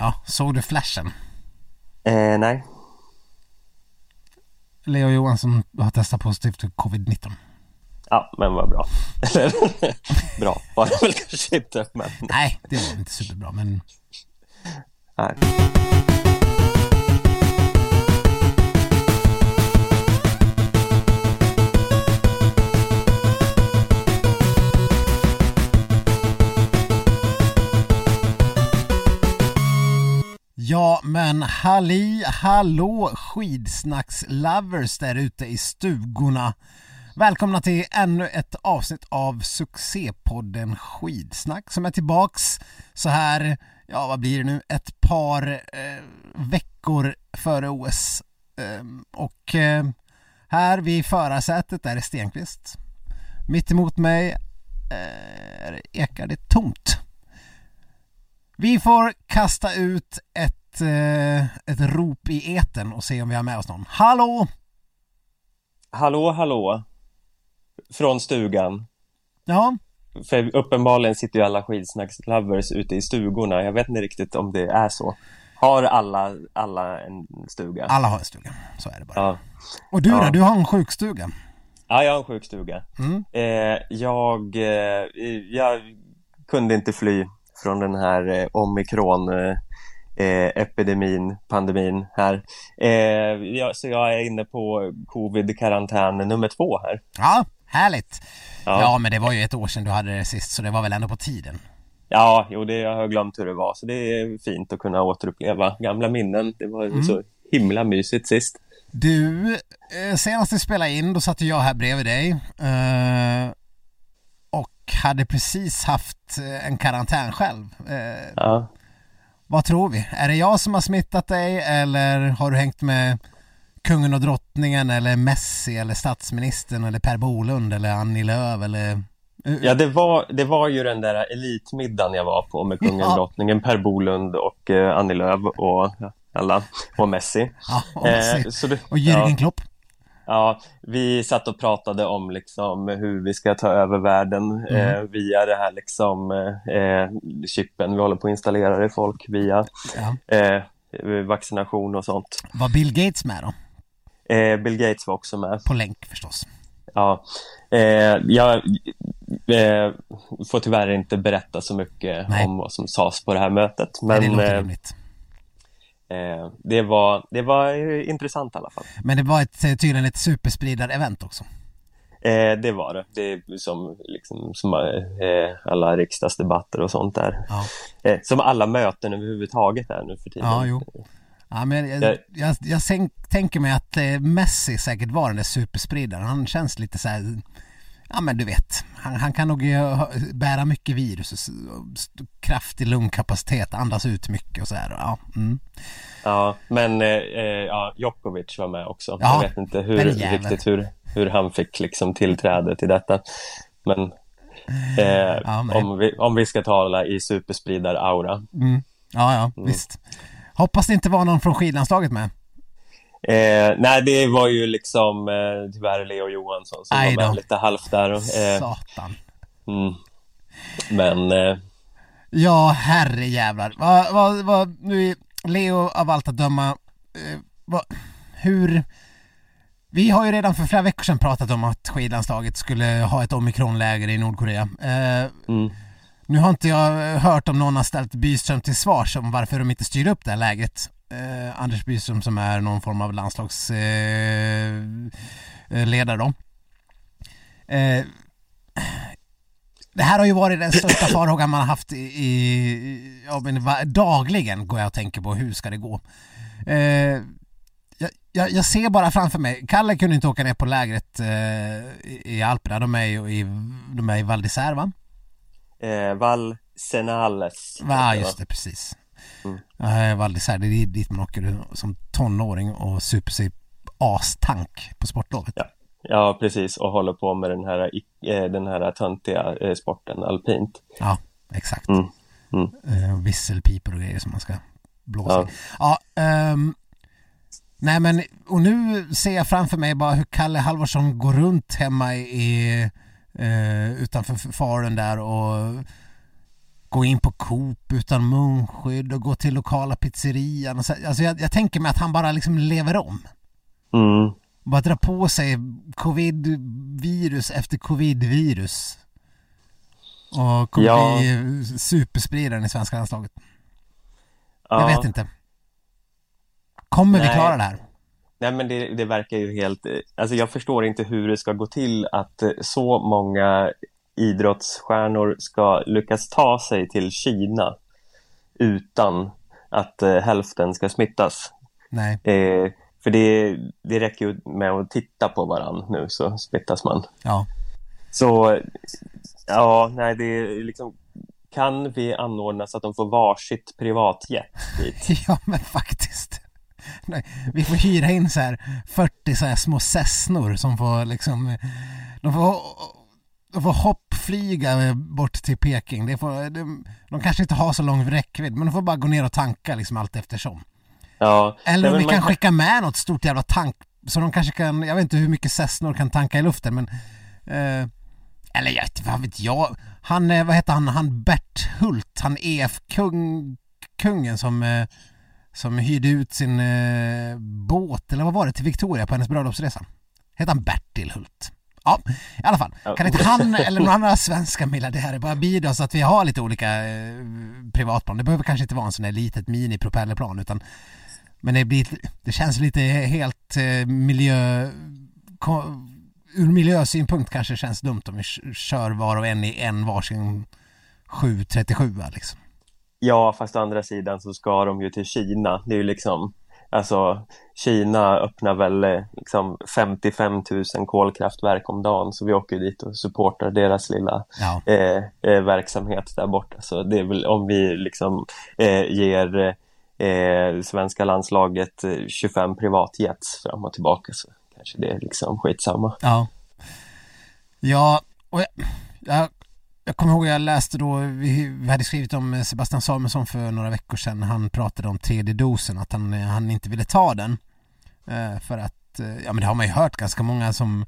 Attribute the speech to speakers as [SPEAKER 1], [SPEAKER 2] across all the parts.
[SPEAKER 1] Ja, såg du flashen?
[SPEAKER 2] Eh, nej.
[SPEAKER 1] Leo Johansson har testat positivt för covid-19.
[SPEAKER 2] Ja, men vad bra. bra var det väl kanske inte, men...
[SPEAKER 1] Nej, det var inte superbra, men...
[SPEAKER 2] Nej.
[SPEAKER 1] Ja, men halli hallå skidsnackslovers där ute i stugorna. Välkomna till ännu ett avsnitt av succépodden Skidsnack som är tillbaks så här, ja vad blir det nu, ett par eh, veckor före OS. Eh, och eh, här vid förarsätet är det Stenqvist. Mitt emot mig eh, ekar det tomt. Vi får kasta ut ett, eh, ett rop i eten och se om vi har med oss någon. Hallå!
[SPEAKER 2] Hallå, hallå. Från stugan.
[SPEAKER 1] Ja,
[SPEAKER 2] För uppenbarligen sitter ju alla skidsnackslovers ute i stugorna. Jag vet inte riktigt om det är så. Har alla, alla en stuga?
[SPEAKER 1] alla har en stuga. Så är det bara.
[SPEAKER 2] Ja.
[SPEAKER 1] Och du då?
[SPEAKER 2] Ja.
[SPEAKER 1] Du har en sjukstuga.
[SPEAKER 2] ja, jag har en sjukstuga.
[SPEAKER 1] Mm.
[SPEAKER 2] Eh, jag, eh, jag kunde inte fly från den här eh, omikron eh, epidemin, pandemin här. Eh, jag, så jag är inne på covid-karantän nummer två här.
[SPEAKER 1] Ja, härligt. Ja.
[SPEAKER 2] Ja.
[SPEAKER 1] men det var ju ett år sedan du hade det sist så det var väl ändå på tiden.
[SPEAKER 2] Ja, jo, det, jag har glömt hur det var, så det är fint att kunna återuppleva gamla minnen. Det var
[SPEAKER 1] Mm.
[SPEAKER 2] så himla mysigt sist.
[SPEAKER 1] Du, eh, senast vi spelade in då satt jag här bredvid dig. Eh, och hade precis haft eh, en karantän själv. Eh,
[SPEAKER 2] Ja.
[SPEAKER 1] Vad tror vi? Är det jag som har smittat dig eller har du hängt med kungen och drottningen eller Messi eller statsministern eller Per Bolund eller Annie Lööf eller...
[SPEAKER 2] Ja, det var, det var ju den där elitmiddagen jag var på med kungen,
[SPEAKER 1] Ja.
[SPEAKER 2] drottningen, Per Bolund och eh, Annie Lööf och alla, och Messi.
[SPEAKER 1] Ja, och, Messi.
[SPEAKER 2] Eh, det,
[SPEAKER 1] och Jürgen
[SPEAKER 2] ja,
[SPEAKER 1] Klopp.
[SPEAKER 2] Ja, vi satt och pratade om liksom hur vi ska ta över världen eh,
[SPEAKER 1] Mm.
[SPEAKER 2] via det här liksom eh, chippen vi håller på att installera i folk via
[SPEAKER 1] Ja.
[SPEAKER 2] eh, vaccination och sånt.
[SPEAKER 1] Var Bill Gates med då?
[SPEAKER 2] Eh, Bill Gates var också med.
[SPEAKER 1] På länk förstås.
[SPEAKER 2] Ja, eh, jag eh, får tyvärr inte berätta så mycket
[SPEAKER 1] Nej.
[SPEAKER 2] om vad som sades på det här mötet.
[SPEAKER 1] Men,
[SPEAKER 2] Men
[SPEAKER 1] det låter
[SPEAKER 2] eh,
[SPEAKER 1] rimligt.
[SPEAKER 2] Eh, det, var, det var eh, intressant i alla fall.
[SPEAKER 1] Men det var ett, eh, tydligen ett superspridar-event också.
[SPEAKER 2] Eh, det var det. Det är som, liksom, som eh, alla riksdagsdebatter och sånt där.
[SPEAKER 1] Ja,
[SPEAKER 2] Eh, som alla möten överhuvudtaget är nu för tiden.
[SPEAKER 1] ja jo. Ja, men jag,
[SPEAKER 2] Jag-
[SPEAKER 1] jag, jag tänker mig att eh, Messi säkert var den där superspridaren. Han känns lite så här, ja men du vet, han, han kan nog eh, bära mycket virus kraftig lungkapacitet, andas ut mycket och så här. Ja, mm.
[SPEAKER 2] Ja, men eh, eh, ja, Djokovic var med också.
[SPEAKER 1] Ja,
[SPEAKER 2] jag vet inte hur, riktigt hur, hur han fick liksom tillträde till detta. Men eh,
[SPEAKER 1] Ja, nej.
[SPEAKER 2] om, vi, om vi ska tala i superspridar-aura.
[SPEAKER 1] Mm. ja, ja visst. Hoppas det inte var någon från skidlandslaget med.
[SPEAKER 2] Eh, nej, det var ju liksom eh, tyvärr Leo Johansson som
[SPEAKER 1] Aj
[SPEAKER 2] var med lite halvt där. Eh,
[SPEAKER 1] Satan.
[SPEAKER 2] mm. Men eh,
[SPEAKER 1] Ja, herre jävlar. Vad, vad, vad, nu Leo av allt att döma, eh, vad, hur... Vi har ju redan för flera veckor sedan pratat om att skidlandslaget skulle ha ett omikronläger i Nordkorea. Eh,
[SPEAKER 2] mm.
[SPEAKER 1] nu har inte jag hört om någon har ställt Byström till svars om varför de inte styr upp det här läget. Eh, Anders Byström som är någon form av landslagsledare eh, då. Eh, det här har ju varit den största farhågan man har haft i, i ja, men dagligen går jag och tänker på hur ska det gå. Eh, jag, jag, ser bara framför mig, Kalle kunde inte åka ner på lägret eh, i, i Alperna, de är ju i, de är i Val d'Isère va?
[SPEAKER 2] eh, Val Senales.
[SPEAKER 1] Ja just det, precis.
[SPEAKER 2] Mm.
[SPEAKER 1] Eh, Val d'Isère, det är dit man åker som tonåring och super sig astank på sportlovet.
[SPEAKER 2] Ja. Ja, precis. Och håller på med den här, i- eh, den här töntiga eh, sporten, alpint.
[SPEAKER 1] Ja, exakt.
[SPEAKER 2] Mm. Mm.
[SPEAKER 1] Eh, visselpipor och grejer som man ska blåsa
[SPEAKER 2] Ja.
[SPEAKER 1] i. Ja, ehm, nej men och nu ser jag framför mig bara hur Kalle Halvarsson går runt hemma i eh, utanför Falun där och gå in på Coop utan munskydd och gå till lokala pizzerian. Och så, alltså jag, jag tänker mig att han bara liksom lever om.
[SPEAKER 2] Mm.
[SPEAKER 1] Bara dra på sig covid-virus efter covid-virus. Och kommer
[SPEAKER 2] Ja.
[SPEAKER 1] bli superspridaren i svenska landslaget.
[SPEAKER 2] Ja.
[SPEAKER 1] Jag vet inte. Kommer vi
[SPEAKER 2] Nej.
[SPEAKER 1] klara det här?
[SPEAKER 2] Nej men det, det verkar ju helt, eh, alltså jag förstår inte hur det ska gå till att eh, så många idrottsstjärnor ska lyckas ta sig till Kina utan att eh, hälften ska smittas.
[SPEAKER 1] Nej.
[SPEAKER 2] Eh, för det, det räcker ju med att titta på varann nu så smittas man.
[SPEAKER 1] Ja.
[SPEAKER 2] Så ja, nej det är liksom kan vi anordna så att de får varsitt privatjet dit?
[SPEAKER 1] Ja men faktiskt. Nej, vi får hyra in så här 40 så här små Cessnor som får liksom de får, de får hoppflyga bort till Peking. Det får, de, de kanske inte har så lång räckvidd men de får bara gå ner och tanka liksom allt eftersom.
[SPEAKER 2] Ja,
[SPEAKER 1] Eller om vi
[SPEAKER 2] man
[SPEAKER 1] kan skicka med något stort jävla tank så de kanske kan, jag vet inte hur mycket Cessnor kan tanka i luften men eh, eller jag vet, vad vet jag. Han, eh, vad heter han, han Bert Hult, han EF-kung, kungen som, eh, som hyrde ut sin eh, båt, eller vad var det, till Victoria på hennes bröllopsresa. Heter han Bertil Hult? Ja, i alla fall. Kan inte han eller några andra svenska miljardärer bara bidra så att vi har lite olika eh, privatplan? Det behöver kanske inte vara en sån där litet mini-propellerplan utan men det, blir, det känns lite helt eh, miljö... Ko, ur miljösynpunkt kanske det känns dumt om vi kör var och en i en varsin 737 liksom.
[SPEAKER 2] Ja, fast å andra sidan så ska de ju till Kina. Det är ju liksom, alltså Kina öppnar väl eh, liksom 55 000 kolkraftverk om dagen så vi åker dit och supportar deras lilla
[SPEAKER 1] Ja,
[SPEAKER 2] eh, eh, verksamhet där borta. Så det är väl om vi liksom eh, ger eh, svenska landslaget eh, 25 privatjets fram och tillbaka så kanske det är liksom skitsamma.
[SPEAKER 1] ja. Ja, och jag, jag, jag kommer ihåg jag läste då, vi, hade skrivit om Sebastian Samuelsson för några veckor sedan. Han pratade om tredje dosen, att han, eh, han inte ville ta den. Eh, för att, eh, ja men det har man ju hört ganska många som,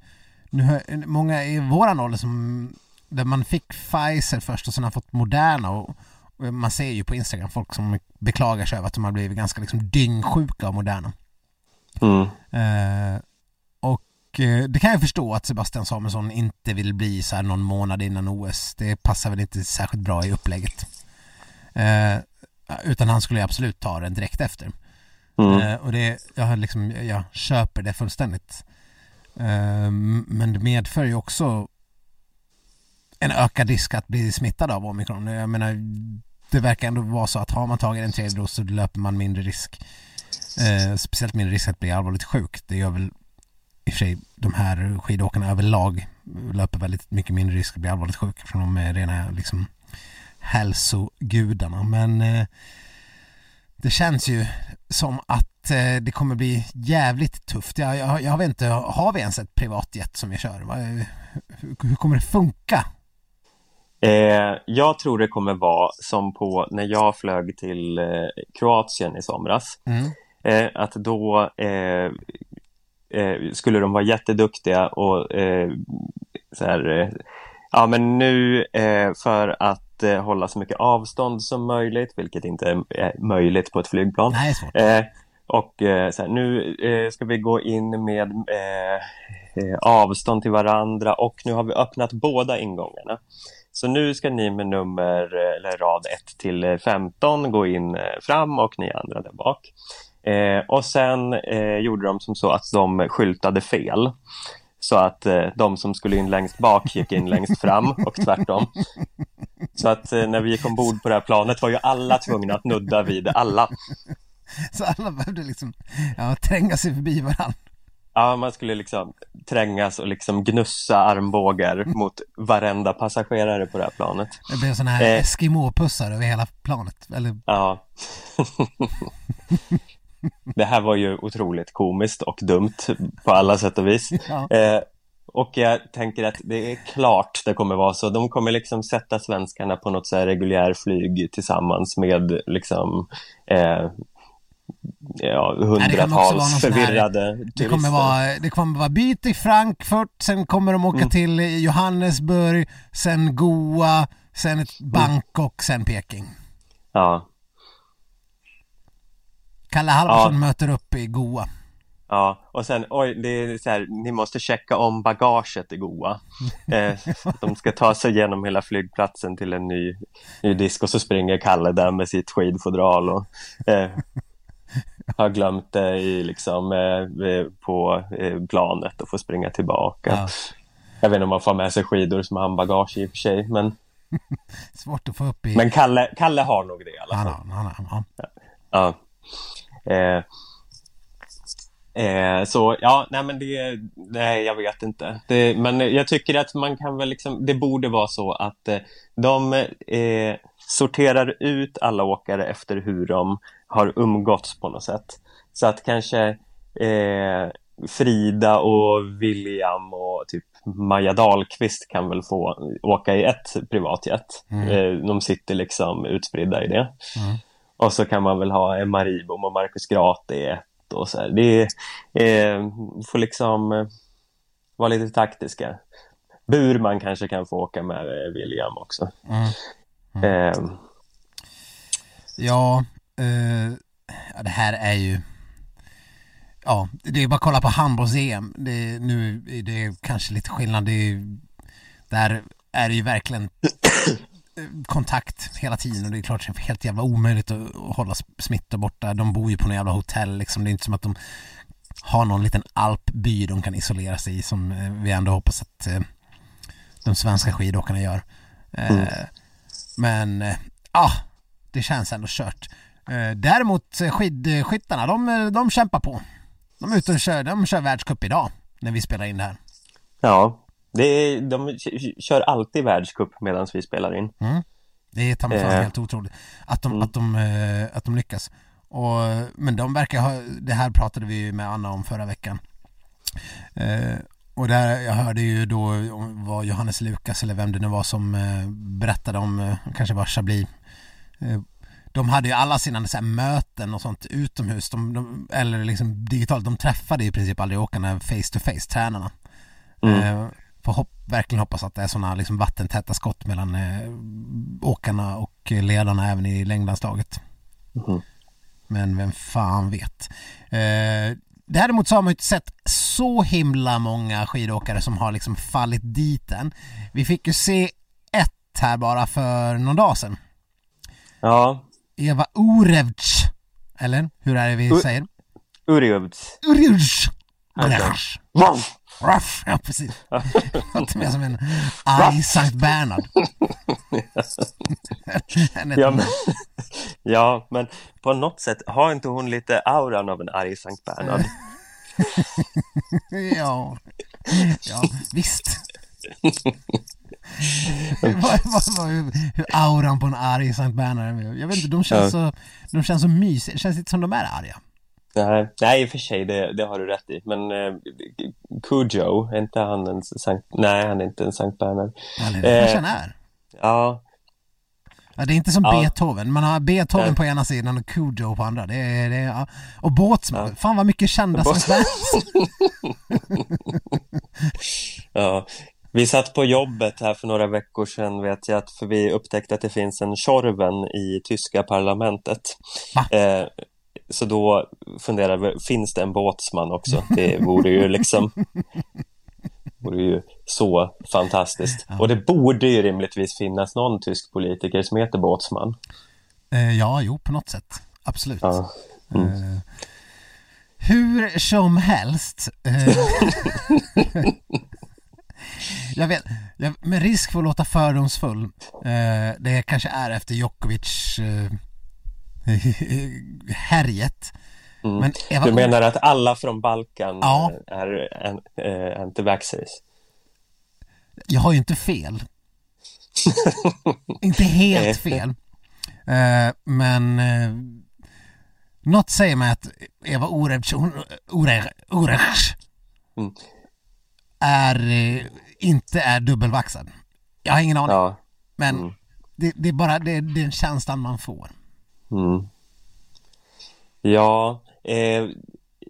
[SPEAKER 1] nu, många i våran ålder som, där man fick Pfizer först och sen har fått Moderna och, och man ser ju på Instagram folk som beklagar sig över att de har blivit ganska liksom dyngsjuka av Moderna.
[SPEAKER 2] Mm.
[SPEAKER 1] Och eh, det kan jag förstå att Sebastian Samuelsson inte vill bli så här någon månad innan OS. Det passar väl inte särskilt bra i upplägget. Eh, utan han skulle ju absolut ta den direkt efter.
[SPEAKER 2] Mm.
[SPEAKER 1] Eh, och det, jag, liksom, jag köper det fullständigt. Eh, men det medför ju också en ökad risk att bli smittad av omikron. Jag menar, det verkar ändå vara så att har man tagit en tredje dos så löper man mindre risk. Eh, speciellt mindre risk att bli allvarligt sjuk. Det gör väl i och för sig de här skidåkarna överlag löper väldigt mycket mindre risk att bli allvarligt sjuk för de är rena liksom hälsogudarna. Men eh, det känns ju som att eh, det kommer bli jävligt tufft. Jag, jag, jag vet inte, har vi ens ett privatjet som vi kör? Va- Hur, hur kommer det funka?
[SPEAKER 2] Eh, jag tror det kommer vara som på när jag flög till eh, Kroatien i somras.
[SPEAKER 1] Mm.
[SPEAKER 2] Eh, att då eh, skulle de vara jätteduktiga och eh, så här, eh, ja men nu eh, för att eh, hålla så mycket avstånd som möjligt, vilket inte är, möjligt på ett flygplan.
[SPEAKER 1] Nej, svårt.
[SPEAKER 2] Och så här, nu ska vi gå in med avstånd till varandra och nu har vi öppnat båda ingångarna. Så nu ska ni med nummer, eller rad 1 till eh, 15 gå in fram och ni andra där bak. Eh, och sen eh, gjorde de som så att de skyltade fel. Så att eh, de som skulle in längst bak gick in längst fram och tvärtom. Så att eh, när vi gick ombord på det här planet var ju alla tvungna att nudda vid alla.
[SPEAKER 1] Så alla behövde liksom ja, tränga sig förbi varandra.
[SPEAKER 2] Ja, man skulle liksom trängas och liksom gnussa armbågar mot varenda passagerare på det här planet.
[SPEAKER 1] Det blev sådana här
[SPEAKER 2] Eh.
[SPEAKER 1] Eskimo-pussar över hela planet. Eller,
[SPEAKER 2] Ja. det här var ju otroligt komiskt och dumt på alla sätt och vis.
[SPEAKER 1] ja.
[SPEAKER 2] Eh, och jag tänker att det är klart det kommer vara så. De kommer liksom sätta svenskarna på något så här reguljär flyg tillsammans med liksom eh, ja, hundratals
[SPEAKER 1] sån här-
[SPEAKER 2] förvirrade
[SPEAKER 1] Det kommer, vara, det kommer vara byte i Frankfurt, sen kommer de åka
[SPEAKER 2] Mm.
[SPEAKER 1] till Johannesburg, sen Goa, sen ett Bangkok, sen Peking.
[SPEAKER 2] Ja,
[SPEAKER 1] Kalle Halvarsson
[SPEAKER 2] Ja.
[SPEAKER 1] möter upp i Goa.
[SPEAKER 2] ja. Och sen, oj, det är så här, ni måste checka om bagaget i Goa. Eh, de ska ta sig igenom hela flygplatsen till en ny, ny disk och så springer Kalle där med sitt skidfodral och eh, har glömt det i, liksom, eh, eh, på eh, planet och får springa tillbaka.
[SPEAKER 1] Ja.
[SPEAKER 2] Jag vet inte om man får med sig skidor som handbagage i och för sig, men,
[SPEAKER 1] Svårt att få upp i...
[SPEAKER 2] men Kalle, Kalle har nog det i alla fall.
[SPEAKER 1] han, har- han, har- ja.
[SPEAKER 2] Ja. Eh, eh, så ja, nej men det, nej jag vet inte. Det, men jag tycker att man kan väl liksom, det borde vara så att eh, de eh, sorterar ut alla åkare efter hur de har umgåtts på något sätt. Så att kanske eh, Frida och William och typ Maja Dahlqvist kan väl få åka i ett privatjet.
[SPEAKER 1] Mm.
[SPEAKER 2] Eh, de sitter liksom utspridda i det.
[SPEAKER 1] Mm.
[SPEAKER 2] Och så kan man väl ha Emma Ribom och Marcus Grate i ett och så här. Det eh, får liksom eh, vara lite taktiska. Burman kanske kan få åka med eh, William också.
[SPEAKER 1] Mm.
[SPEAKER 2] Eh,
[SPEAKER 1] Ja, eh, ja, det här är ju... Ja, det är bara att kolla på handbolls-EM. Det, nu är det kanske lite skillnad. Det är, där är det ju verkligen eh, kontakt hela tiden och det är klart det är helt jävla omöjligt att, hålla smitta borta. De bor ju på något jävla hotell liksom. Det är inte som att de har någon liten alpby de kan isolera sig i som eh, vi ändå hoppas att eh, de svenska skidåkarna gör. Eh,
[SPEAKER 2] Mm.
[SPEAKER 1] Men, ja, det känns ändå kört. Däremot skidskyttarna, de, de kämpar på. De är ute och kör, de kör världscup idag när vi spelar in det här.
[SPEAKER 2] ja, det är, de kör alltid världscup medan vi spelar in.
[SPEAKER 1] Mm. Det är ta mig
[SPEAKER 2] Eh.
[SPEAKER 1] helt otroligt att de,
[SPEAKER 2] Mm.
[SPEAKER 1] att de, eh, att de lyckas. Och, men de verkar ha, det här pratade vi ju med Anna om förra veckan. Eh, och där, jag hörde ju då vad Johannes Lukas eller vem det nu var som eh, berättade om, eh, kanske var Chablis. Eh, de hade ju alla sina så här, möten och sånt utomhus, de, de, eller liksom digitalt. De träffade i princip aldrig åkarna face to face, tränarna.
[SPEAKER 2] Mm.
[SPEAKER 1] Får hopp, verkligen hoppas att det är sådana liksom vattentäta skott mellan eh, åkarna och ledarna även i längdlandslaget.
[SPEAKER 2] Mhm.
[SPEAKER 1] Men vem fan vet. Eh, däremot så har man ju inte sett så himla många skidåkare som har liksom fallit dit än. Vi fick ju se ett här bara för någon dag sedan.
[SPEAKER 2] Ja,
[SPEAKER 1] Eva Urevc. Eller hur är det vi
[SPEAKER 2] U-
[SPEAKER 1] säger?
[SPEAKER 2] Urjuvts.
[SPEAKER 1] Urevc.
[SPEAKER 2] Alltså.
[SPEAKER 1] Ruff, ja precis. Låter mer som en arg Sankt Bernhard.
[SPEAKER 2] Ja men, ja, men på något sätt, har inte hon lite auran av en arg Sankt Bernhard?
[SPEAKER 1] ja. ja, visst. vad, vad, vad, hur, hur auran på en arg Sankt Bernhard är. Jag vet inte, de känns, så, de känns så mysiga. Det känns inte som de är arga.
[SPEAKER 2] Nej, nej i och för sig, det, det har du rätt i. Men eh, Cujo, är inte han en Sankt... Nej, han är inte en Sankt Bernhard.
[SPEAKER 1] Eller det kanske
[SPEAKER 2] Eh.
[SPEAKER 1] han är.
[SPEAKER 2] Ja,
[SPEAKER 1] Ja, det är inte som
[SPEAKER 2] Ja.
[SPEAKER 1] Beethoven. Man har Beethoven
[SPEAKER 2] Nej.
[SPEAKER 1] på ena sidan och Cujo på andra. Det är, det är, ja. Och Båtsman.
[SPEAKER 2] Ja.
[SPEAKER 1] Fan vad mycket kända Sankt Bernhard.
[SPEAKER 2] ja. Vi satt på jobbet här för några veckor sedan vet jag, för vi upptäckte att det finns en Tjorven i tyska parlamentet. Eh, så då funderade vi, finns det en båtsman också? Det vore ju liksom vore ju så fantastiskt.
[SPEAKER 1] Ja.
[SPEAKER 2] Och det borde ju rimligtvis finnas någon tysk politiker som heter båtsman.
[SPEAKER 1] Eh, ja, jo, på något sätt. Absolut.
[SPEAKER 2] Ja. Mm.
[SPEAKER 1] Eh, hur som helst. Eh, jag vet, jag, med risk för att låta fördomsfull. Eh, det kanske är efter Djokovic eh, härjet.
[SPEAKER 2] Mm.
[SPEAKER 1] Men Eva
[SPEAKER 2] Du menar att alla från Balkan
[SPEAKER 1] Ja.
[SPEAKER 2] är eh, anti-vaxxers?
[SPEAKER 1] jag har ju inte fel. inte helt fel. Eh, men eh, något säger mig att Eva Orevc, hon- Ore- Orevc
[SPEAKER 2] Mm.
[SPEAKER 1] är, eh, inte är dubbelvaxad. Jag har ingen aning.
[SPEAKER 2] Ja.
[SPEAKER 1] men
[SPEAKER 2] mm.
[SPEAKER 1] det, det är bara det, det är den känslan man får.
[SPEAKER 2] Mm. Ja, eh,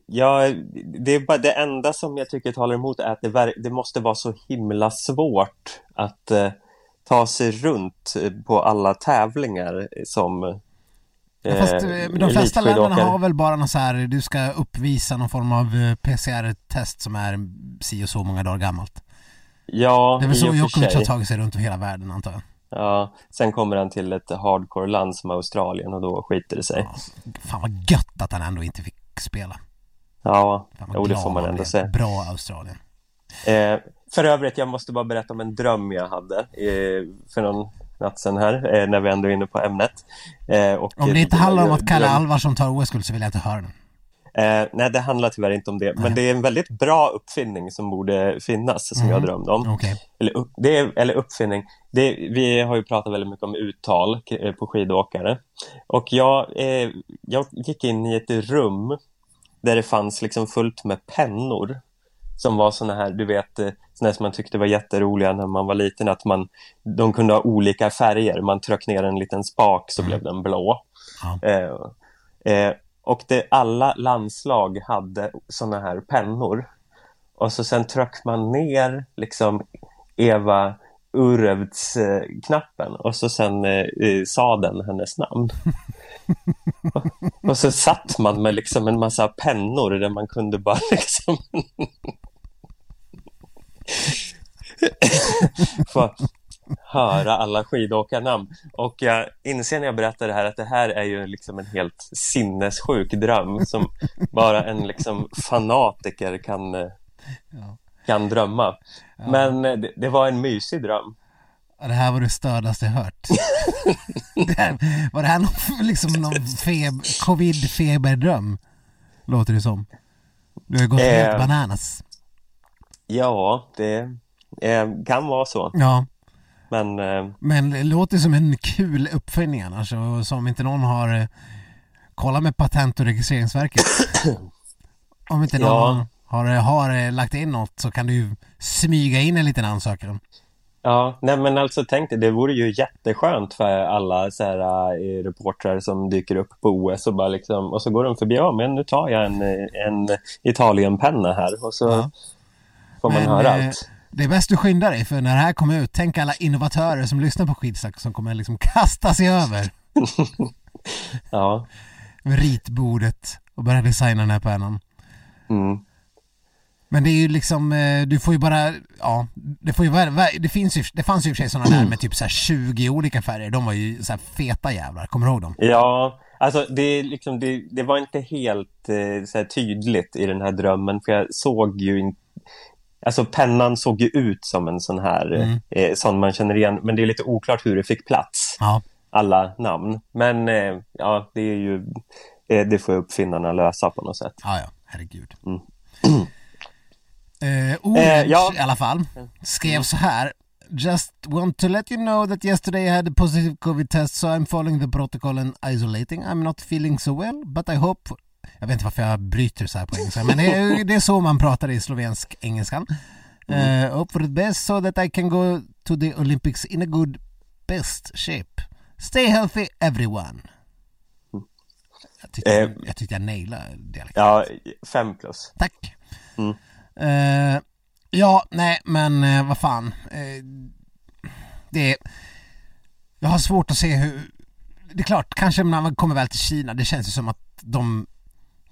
[SPEAKER 2] ja, det är bara det enda som jag tycker talar emot är att det, det måste vara så himla svårt att eh, ta sig runt på alla tävlingar som
[SPEAKER 1] Ja, fast eh, de flesta länderna har väl bara någon så här, du ska uppvisa någon form av eh, PCR-test som är si och så många dagar gammalt.
[SPEAKER 2] Ja,
[SPEAKER 1] Det är väl så Djokovic har tagit sig runt över hela världen antar jag.
[SPEAKER 2] Ja, sen kommer han till ett hardcore-land som Australien och då skiter det sig.
[SPEAKER 1] Fan vad gött att han ändå inte fick spela.
[SPEAKER 2] Ja, jo, det får man ändå säga.
[SPEAKER 1] Bra Australien.
[SPEAKER 2] Eh, för övrigt, jag måste bara berätta om en dröm jag hade eh, för någon natt sen här, eh, när vi ändå är inne på ämnet.
[SPEAKER 1] Eh, och om det inte handlar om att Kalle Alvarsson tar OS-guld så vill jag inte höra den.
[SPEAKER 2] Eh, nej, det handlar tyvärr inte om det, men det är en väldigt bra uppfinning som borde finnas, som mm. jag drömde om.
[SPEAKER 1] Okay.
[SPEAKER 2] Eller, upp, det är, eller uppfinning. Det, vi har ju pratat väldigt mycket om uttal eh, på skidåkare. Och jag, eh, jag gick in i ett rum där det fanns liksom fullt med pennor som var såna här, du vet, eh, såna som man tyckte var jätteroliga när man var liten, att man, de kunde ha olika färger. Man tryckte ner en liten spak så mm. blev den blå. Ja. Eh, eh, och det, alla landslag hade såna här pennor. Och så sen tryckte man ner liksom Eva Urevts eh, knappen och så sen eh, eh sa den hennes namn. och, och så satt man med liksom en massa pennor där man kunde bara liksom få höra alla skidåkarnamn. Och jag inser när jag berättar det här att det här är ju liksom en helt sinnessjuk dröm som bara en liksom fanatiker kan, kan drömma. Ja. Men det, det, var en mysig dröm.
[SPEAKER 1] det här var det stördaste jag hört. det här, var det här någon, liksom någon feb, covid-feberdröm? Låter det som. Du har gått eh, helt bananas.
[SPEAKER 2] Ja, det eh, kan vara så.
[SPEAKER 1] Ja.
[SPEAKER 2] Men, eh,
[SPEAKER 1] Men det låter som en kul uppfinning annars och som inte någon har eh, kollat med Patent och registreringsverket. Om inte någon ja. har, har lagt in något så kan du smyga in en liten ansökan.
[SPEAKER 2] Ja, nej men alltså tänk dig, det vore ju jätteskönt för alla så här, uh, reportrar som dyker upp på OS och bara liksom, och så går de förbi, ja men nu tar jag en, en Italienpenna här och så ja. får man men, höra eh, allt.
[SPEAKER 1] Det är bäst du skyndar dig för när det här kommer ut, tänk alla innovatörer som lyssnar på skitsnack som kommer liksom kasta sig över.
[SPEAKER 2] ja.
[SPEAKER 1] Ritbordet och börja designa den här pennan.
[SPEAKER 2] Mm.
[SPEAKER 1] Men det är ju liksom, eh, du får ju bara, ja, det får ju det finns ju, det fanns ju i och för sig sådana där med typ så 20 olika färger, de var ju så feta jävlar, kommer du ihåg dem?
[SPEAKER 2] Ja, alltså det, liksom, det, det var inte helt eh, så tydligt i den här drömmen, för jag såg ju inte Alltså pennan såg ju ut som en sån här, mm. eh, sån man känner igen, men det är lite oklart hur det fick plats.
[SPEAKER 1] Ja.
[SPEAKER 2] Alla namn. Men eh, ja, det är ju, eh, det får uppfinnarna lösa på något sätt.
[SPEAKER 1] Ja, ja, herregud. Mm. eh, Orange ja. i alla fall skrev så här. Just want to let you know that yesterday I had a positive covid test so I'm following the protocol and isolating. I'm not feeling so well but I hope jag vet inte varför jag bryter så här på engelska, men det är, det är så man pratar i slovensk engelskan. Mm. Uh, hope for the best so that I can go to the Olympics in a good best shape. Stay healthy everyone. Jag tyckte, eh, jag, tyckte jag nailade dialekten.
[SPEAKER 2] Ja, fem plus.
[SPEAKER 1] Tack.
[SPEAKER 2] Mm.
[SPEAKER 1] Uh, ja, nej, men uh, vad fan. Uh, det är... Jag har svårt att se hur... Det är klart, kanske när man kommer väl till Kina, det känns ju som att de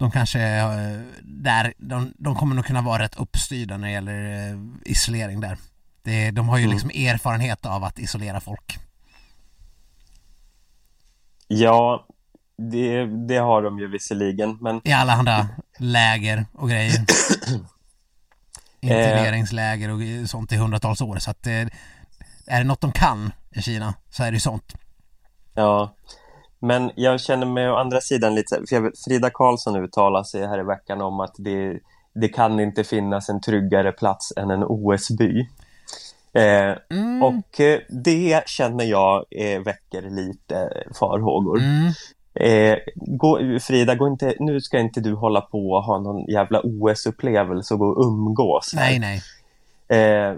[SPEAKER 1] de kanske, eh, där, de, de kommer nog kunna vara rätt uppstyrda när det gäller eh, isolering där. Det, de har ju mm. liksom erfarenhet av att isolera folk.
[SPEAKER 2] Ja, det, det har de ju visserligen, men...
[SPEAKER 1] I alla läger och grejer. Interneringsläger och sånt i hundratals år, så att eh, är det något de kan i Kina så är det sånt.
[SPEAKER 2] Ja, men jag känner mig å andra sidan lite, för Frida Karlsson uttalar sig här i veckan om att det, det kan inte finnas en tryggare plats än en OS-by. Eh, mm. Och eh, det känner jag eh, väcker lite farhågor.
[SPEAKER 1] Mm.
[SPEAKER 2] Eh, gå, Frida, gå inte, nu ska inte du hålla på och ha någon jävla OS-upplevelse och gå och umgås.
[SPEAKER 1] Här. Nej, nej.
[SPEAKER 2] Eh,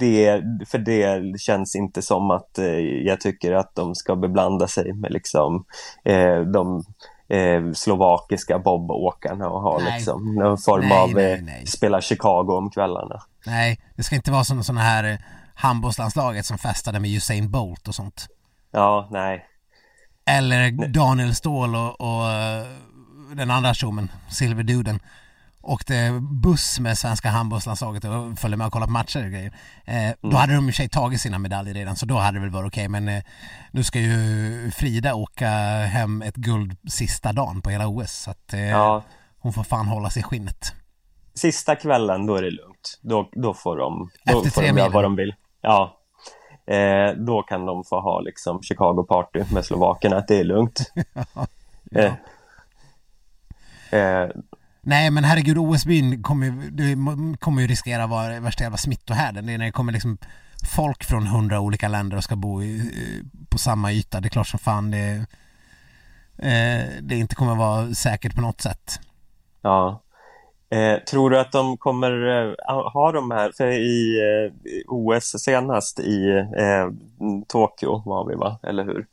[SPEAKER 2] det, för det känns inte som att eh, jag tycker att de ska beblanda sig med liksom eh, de eh, slovakiska bobåkarna och ha nej. liksom någon form nej, av nej, eh, nej. spela Chicago om kvällarna.
[SPEAKER 1] Nej, det ska inte vara som sådana här handbollslandslaget som festade med Usain Bolt och sånt.
[SPEAKER 2] Ja, nej.
[SPEAKER 1] Eller Daniel Ståhl och, och eh, den andra tjommen, Silverduden åkte buss med svenska handbollslandslaget och följde med och kollade på matcher och grejer. Eh, mm. Då hade de i och för sig tagit sina medaljer redan så då hade det väl varit okej okay. men eh, nu ska ju Frida åka hem ett guld sista dagen på hela OS så att eh, ja. hon får fan hålla sig i skinnet.
[SPEAKER 2] Sista kvällen då är det lugnt. Då, då får de, då Efter får de göra vad de vill. Ja, Eh, då kan de få ha liksom Chicago party med slovakerna, att det är lugnt. ja. eh,
[SPEAKER 1] eh, Nej men herregud OS-byn kommer ju, kommer ju riskera att vara värsta jävla smittohärden. Det är när det kommer liksom folk från hundra olika länder och ska bo i, på samma yta. Det är klart som fan det, eh, det inte kommer vara säkert på något sätt.
[SPEAKER 2] Ja. Eh, tror du att de kommer eh, ha de här, för i eh, OS senast i eh, Tokyo var vi va, eller hur?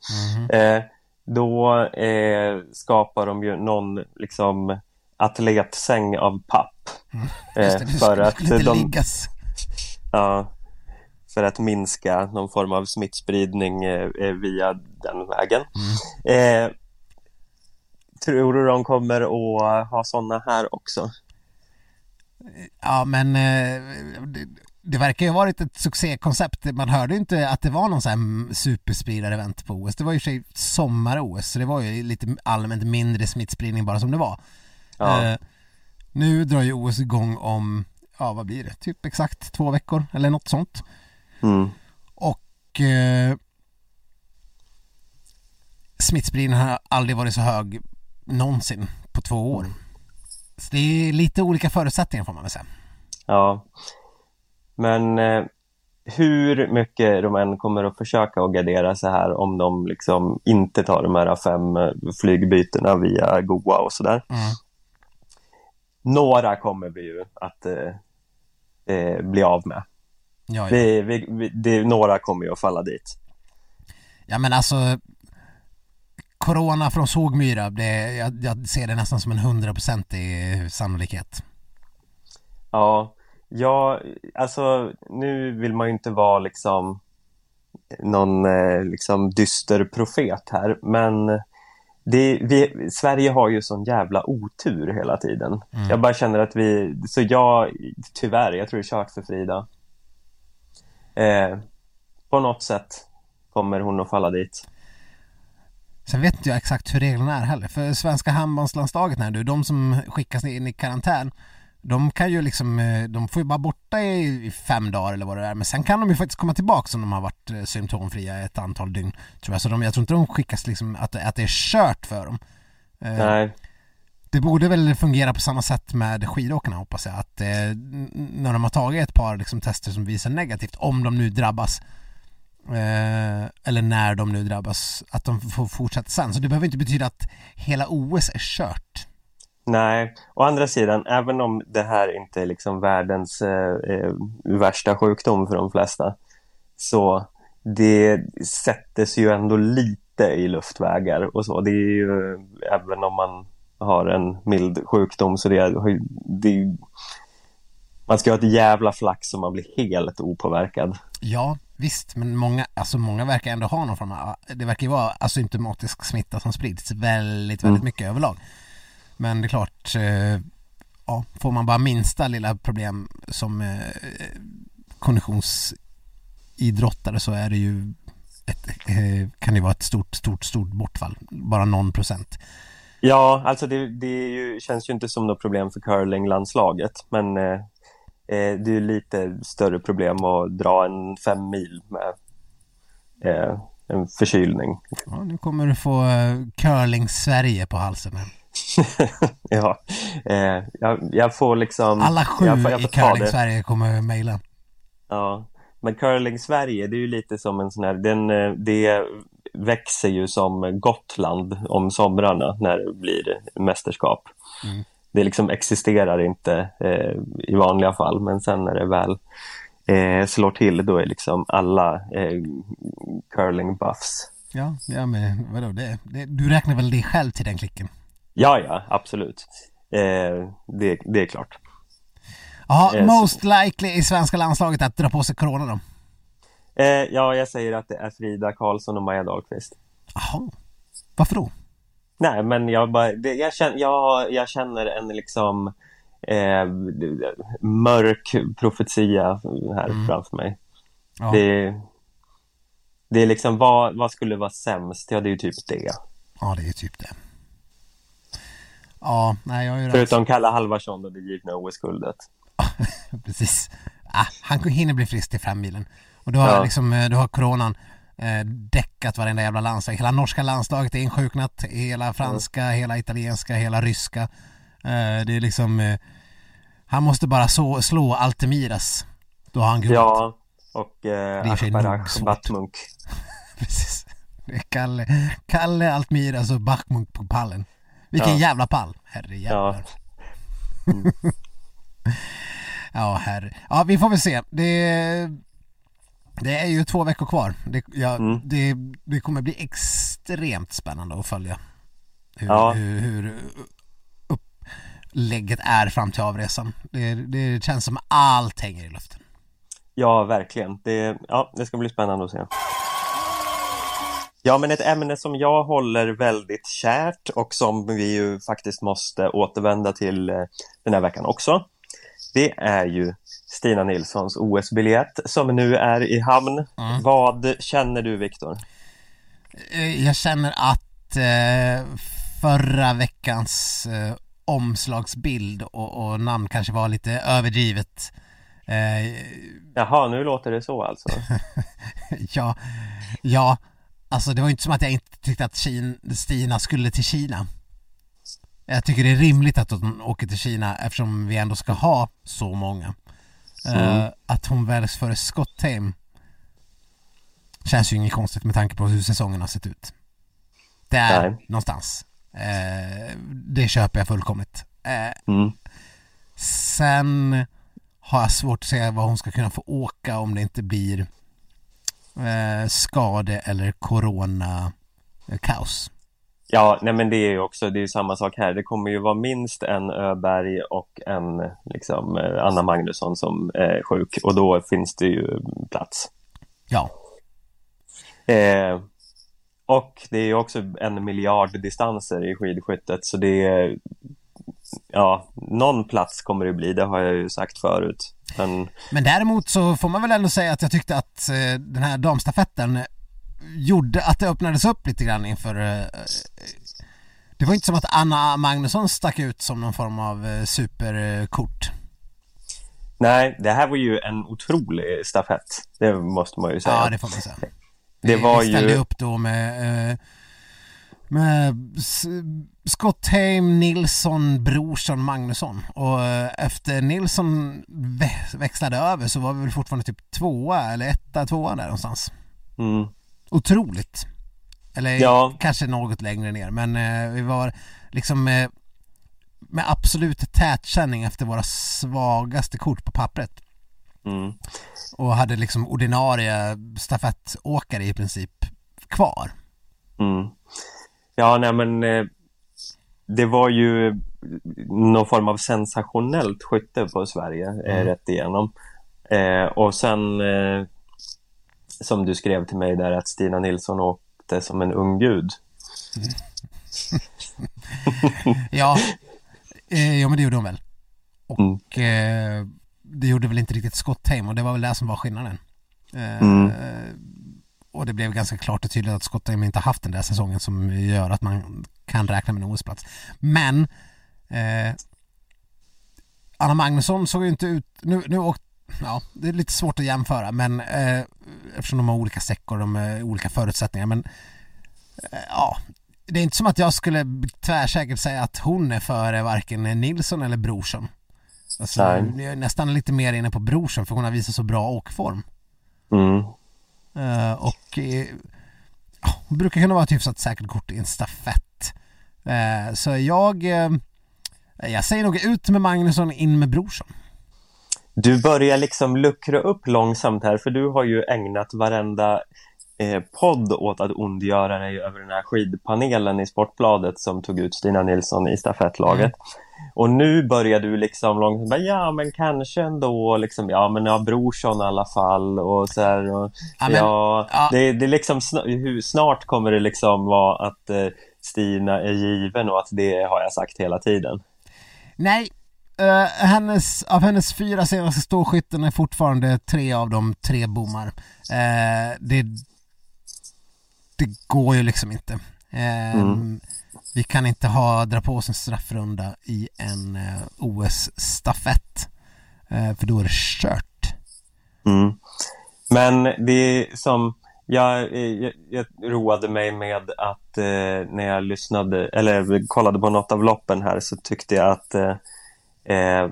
[SPEAKER 2] Mm. då eh, skapar de ju någon liksom atletsäng av papp.
[SPEAKER 1] Mm. Det, för att de, liggas.
[SPEAKER 2] Ja, för att minska någon form av smittspridning via den vägen. Mm. tror du de kommer att ha sådana här också?
[SPEAKER 1] Ja men eh, det, det verkar ju ha varit ett succékoncept. Man hörde inte att det var någon sån här superspridare-event på OS. Det var ju sig sommar-OS så det var ju lite allmänt mindre smittspridning bara som det var. Ja. Eh, nu drar ju OS igång om, ja vad blir det, typ exakt två veckor eller något sånt. Mm. Och eh, smittspridningen har aldrig varit så hög någonsin på två år. Mm. Så det är lite olika förutsättningar får man väl säga.
[SPEAKER 2] Ja. Men eh, hur mycket de än kommer att försöka att gardera sig här om de liksom inte tar de här fem eh, flygbytena via Goa och sådär. Mm. Några kommer vi ju att eh, eh, bli av med. Ja, ja. Vi, vi, vi, det, några kommer ju att falla dit.
[SPEAKER 1] Ja men alltså Corona från sågmyra, det, jag, jag ser det nästan som en hundraprocentig sannolikhet.
[SPEAKER 2] Ja, ja, alltså nu vill man ju inte vara liksom någon eh, liksom dyster profet här, men det, vi, Sverige har ju sån jävla otur hela tiden. Mm. Jag bara känner att vi, så jag, tyvärr, jag tror det är kört för Frida. Eh, på något sätt kommer hon att falla dit.
[SPEAKER 1] Sen vet inte jag exakt hur reglerna är heller. För svenska handbollslandslaget här nu, de som skickas in i karantän, de kan ju liksom, eh, de får ju bara borta i fem dagar eller vad det är. Men sen kan de ju faktiskt komma tillbaka om de har varit eh, symptomfria ett antal dygn. Tror jag. Så de, jag tror inte de skickas liksom, att, att det är kört för dem.
[SPEAKER 2] Eh, Nej.
[SPEAKER 1] Det borde väl fungera på samma sätt med skidåkarna hoppas jag. Att när de har tagit ett par liksom, tester som visar negativt, om de nu drabbas, eller när de nu drabbas, att de får fortsätta sen. Så det behöver inte betyda att hela OS är kört.
[SPEAKER 2] Nej, å andra sidan, även om det här inte är liksom världens eh, eh värsta sjukdom för de flesta, så det sätter ju ändå lite i luftvägar och så. Det är ju, även om man har en mild sjukdom, så det, är, det man ska ha ett jävla flax så man blir helt opåverkad.
[SPEAKER 1] Ja, Visst, men många, alltså många verkar ändå ha någon form av, det verkar ju vara asymptomatisk smitta som sprids väldigt, väldigt mm. mycket överlag. Men det är klart, eh, ja, får man bara minsta lilla problem som eh, konditionsidrottare så är det ju ett, eh, kan det vara ett stort, stort, stort bortfall, bara någon procent.
[SPEAKER 2] Ja, alltså det, det ju, känns ju inte som något problem för curlinglandslaget, men eh, det är lite större problem att dra en fem mil med eh, en förkylning.
[SPEAKER 1] Ja, nu kommer du få uh, curling Sverige på halsen.
[SPEAKER 2] ja, eh, jag, jag, får liksom...
[SPEAKER 1] Alla sju jag jag i curling Sverige kommer mejla.
[SPEAKER 2] Ja, men curling Sverige det är ju lite som en sån här, den, eh, det växer ju som Gotland om somrarna när det blir mästerskap. Mm det liksom existerar inte eh, i vanliga fall men sen när det väl eh, slår till då är liksom alla eh, curling buffs.
[SPEAKER 1] Ja, ja men vadå, det, det, du räknar väl dig själv till den klicken?
[SPEAKER 2] Ja, ja, absolut. Eh, det, det är klart.
[SPEAKER 1] Ja, eh, most likely i svenska landslaget att dra på sig corona då?
[SPEAKER 2] Eh, ja, jag säger att det är Frida Karlsson och Maja Dahlqvist.
[SPEAKER 1] Jaha, varför då?
[SPEAKER 2] Nej, men jag, bara, det, jag, känner, jag, jag känner en liksom eh, mörk profetia här
[SPEAKER 1] Mm.
[SPEAKER 2] framför mig.
[SPEAKER 1] Ja.
[SPEAKER 2] Det, det är liksom, vad, vad skulle vara sämst? Ja, det är ju typ det.
[SPEAKER 1] Ja, det är typ det. Ja, nej, jag är ju rätt.
[SPEAKER 2] Förutom Kalle Halvarsson och det givna OS-guldet.
[SPEAKER 1] Precis. Ah, han hinner bli frisk till femmilen. Och då har,
[SPEAKER 2] Ja.
[SPEAKER 1] liksom, eh, då har coronan eh, däckat varenda jävla landslag. Hela norska landslaget är insjuknat. Hela franska, hela italienska, hela ryska. Eh, det är liksom... Eh, han måste bara så, slå Altemiras. Då har han guldet.
[SPEAKER 2] Ja, och eh,
[SPEAKER 1] svårt.
[SPEAKER 2] Batmunk.
[SPEAKER 1] Precis. Det är Kalle, Kalle Altmiras och Bachmunk på pallen. Vilken
[SPEAKER 2] Ja.
[SPEAKER 1] jävla pall. Herre jävlar.
[SPEAKER 2] Ja.
[SPEAKER 1] Ja, herre. Ja, vi får väl se. Det, det är ju två veckor kvar. Det, ja,
[SPEAKER 2] Mm.
[SPEAKER 1] det, det kommer bli extremt spännande att följa hur,
[SPEAKER 2] Ja.
[SPEAKER 1] hur, hur upplägget är fram till avresan. Det, det känns som allt hänger i luften.
[SPEAKER 2] Ja, verkligen. Det, ja, det ska bli spännande att se. Ja, men ett ämne som jag håller väldigt kärt och som vi ju faktiskt måste återvända till eh, den här veckan också. Det är ju Stina Nilssons OS-biljett som nu är i hamn.
[SPEAKER 1] Mm.
[SPEAKER 2] Vad känner du, Viktor?
[SPEAKER 1] Eh, Jag känner att eh, förra veckans omslagsbild och, och namn kanske var lite överdrivet. Eh,
[SPEAKER 2] Jaha, nu låter det så alltså.
[SPEAKER 1] ja, ja, alltså det var ju inte som att jag inte tyckte att Stina skulle till Kina. Jag tycker det är rimligt att hon åker till Kina eftersom vi ändå ska ha så många.
[SPEAKER 2] Mm.
[SPEAKER 1] att hon väljs före Scott Tame känns ju inget konstigt med tanke på hur säsongen har sett ut. Där
[SPEAKER 2] Nej.
[SPEAKER 1] någonstans. Eh, det köper jag fullkomligt. Eh,
[SPEAKER 2] Mm.
[SPEAKER 1] Sen har jag svårt att se vad hon ska kunna få åka om det inte blir eh, skade eller corona eh.
[SPEAKER 2] Ja, nej men det är ju också, det är ju samma sak här. Det kommer ju vara minst en Öberg och en liksom eh, Anna Magnusson som är sjuk och då finns det ju plats.
[SPEAKER 1] Ja,
[SPEAKER 2] Eh, och det är ju också en miljard distanser i skidskyttet så det är Ja, någon plats kommer det bli, det har jag ju sagt förut. Men
[SPEAKER 1] men däremot så får man väl ändå säga att jag tyckte att eh, den här damstafetten gjorde att det öppnades upp lite grann inför eh, det var inte som att Anna Magnusson stack ut som någon form av eh, superkort.
[SPEAKER 2] nej, det här var ju en otrolig stafett. Det måste man ju säga.
[SPEAKER 1] Ja, det får man säga.
[SPEAKER 2] Det var
[SPEAKER 1] Vi ställde
[SPEAKER 2] ju-
[SPEAKER 1] upp då med, eh, med S- Scott Tame, Nilsson, Brorsson, Magnusson och eh, efter Nilsson vä- växlade över så var vi väl fortfarande typ tvåa eller etta, tvåa där någonstans.
[SPEAKER 2] Mm.
[SPEAKER 1] Otroligt. Eller
[SPEAKER 2] Ja.
[SPEAKER 1] kanske något längre ner men eh, vi var liksom eh, med absolut tätkänning efter våra svagaste kort på pappret
[SPEAKER 2] Mm.
[SPEAKER 1] och hade liksom ordinarie stafettåkare i princip kvar.
[SPEAKER 2] Mm. Ja, nej men eh, det var ju någon form av sensationellt skytte på Sverige eh,
[SPEAKER 1] Mm.
[SPEAKER 2] rätt igenom. Eh, och sen som du skrev till mig där att Stina Nilsson åkte som en ung gud.
[SPEAKER 1] Ja, eh, ja men det gjorde hon väl. Och
[SPEAKER 2] Mm.
[SPEAKER 1] det gjorde väl inte riktigt Scott Tame och det var väl det som var skillnaden.
[SPEAKER 2] Mm.
[SPEAKER 1] Och det blev ganska klart och tydligt att Scott Tame inte haft den där säsongen som gör att man kan räkna med en OS-plats. Men eh, Anna Magnusson såg ju inte ut, nu, nu åkt, ja det är lite svårt att jämföra men eh, eftersom de har olika säckor, de har olika förutsättningar men eh, ja det är inte som att jag skulle tvärsäkert säga att hon är före varken Nilsson eller Brorsson. Alltså,
[SPEAKER 2] Nej.
[SPEAKER 1] jag är nästan lite mer inne på Brorsson för hon har visat så bra åkform.
[SPEAKER 2] Mm.
[SPEAKER 1] Eh, och eh, ja, hon brukar kunna vara ett hyfsat säkert kort i en stafett. Eh, så jag, eh, jag säger nog ut med Magnusson, in med Brorsson.
[SPEAKER 2] Du börjar liksom luckra upp långsamt här för du har ju ägnat varenda eh, podd åt att ondgöra dig över den här skidpanelen i Sportbladet som tog ut Stina Nilsson i stafettlaget. Och nu börjar du liksom långsamt, bara, ja men kanske ändå, liksom, ja men ja, Brorsson i alla fall och så här, och,
[SPEAKER 1] Ja, men-
[SPEAKER 2] ja,
[SPEAKER 1] ja.
[SPEAKER 2] Det, det är liksom, snart kommer det liksom vara att eh, Stina är given och att det har jag sagt hela tiden.
[SPEAKER 1] Nej, eh, hennes, av hennes fyra senaste ståskytten är fortfarande tre av dem tre bommar. Det, det går ju liksom inte. Eh,
[SPEAKER 2] Mm.
[SPEAKER 1] Vi kan inte ha, dra på oss en straffrunda i en eh, OS-stafett. Eh, för då är det kört.
[SPEAKER 2] Mm. Men det är som jag, eh, jag, jag roade mig med att eh, när jag lyssnade eller kollade på något av loppen här så tyckte jag att eh, eh,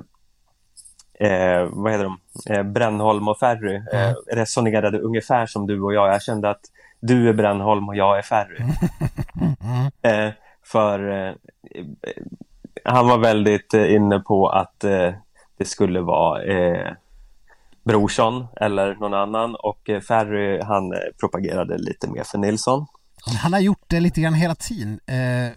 [SPEAKER 2] eh, vad heter de? Eh, Brännholm och Ferry eh,
[SPEAKER 1] Mm.
[SPEAKER 2] resonerade ungefär som du och jag. Jag kände att du är Brännholm och jag är Ferry. Eh, för eh, han var väldigt eh, inne på att eh, det skulle vara eh, Brorsson eller någon annan och eh, Ferry han eh, propagerade lite mer för Nilsson.
[SPEAKER 1] Han har gjort det lite grann hela tiden. Eh,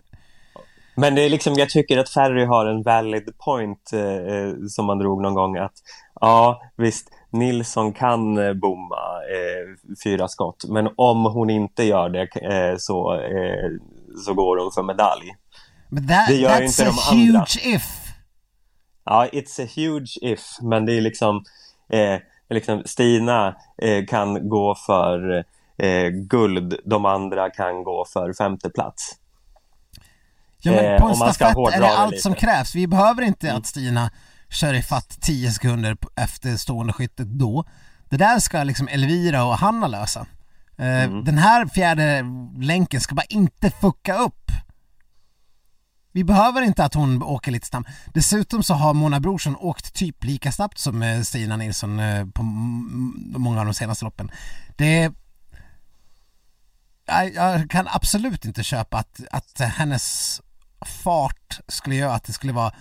[SPEAKER 2] Men det är liksom, jag tycker att Ferry har en valid point eh, eh, som man drog någon gång att ja visst Nilsson kan eh, bomma eh, fyra skott men om hon inte gör det eh, så, eh, så går hon för medalj.
[SPEAKER 1] men that,
[SPEAKER 2] Det gör
[SPEAKER 1] that's
[SPEAKER 2] inte
[SPEAKER 1] a
[SPEAKER 2] de andra.
[SPEAKER 1] huge if.
[SPEAKER 2] Ja, it's a huge if, men det är liksom, eh, liksom Stina eh, kan gå för guld, de andra kan gå för femte plats.
[SPEAKER 1] Ja, men på en stafett är det
[SPEAKER 2] det
[SPEAKER 1] allt
[SPEAKER 2] lite.
[SPEAKER 1] som krävs. Vi behöver inte att Stina kör i fatt 10 sekunder efter stående skyttet då. Det där ska liksom Elvira och Hanna lösa. Eh,
[SPEAKER 2] Mm.
[SPEAKER 1] Den här fjärde länken ska bara inte fucka upp. Vi behöver inte att hon åker lite snabbt. Dessutom så har Mona Brorsson åkt typ lika snabbt som eh, Stina Nilsson eh, på många av de senaste loppen. Det jag kan absolut inte köpa att, att hennes fart skulle göra att det skulle vara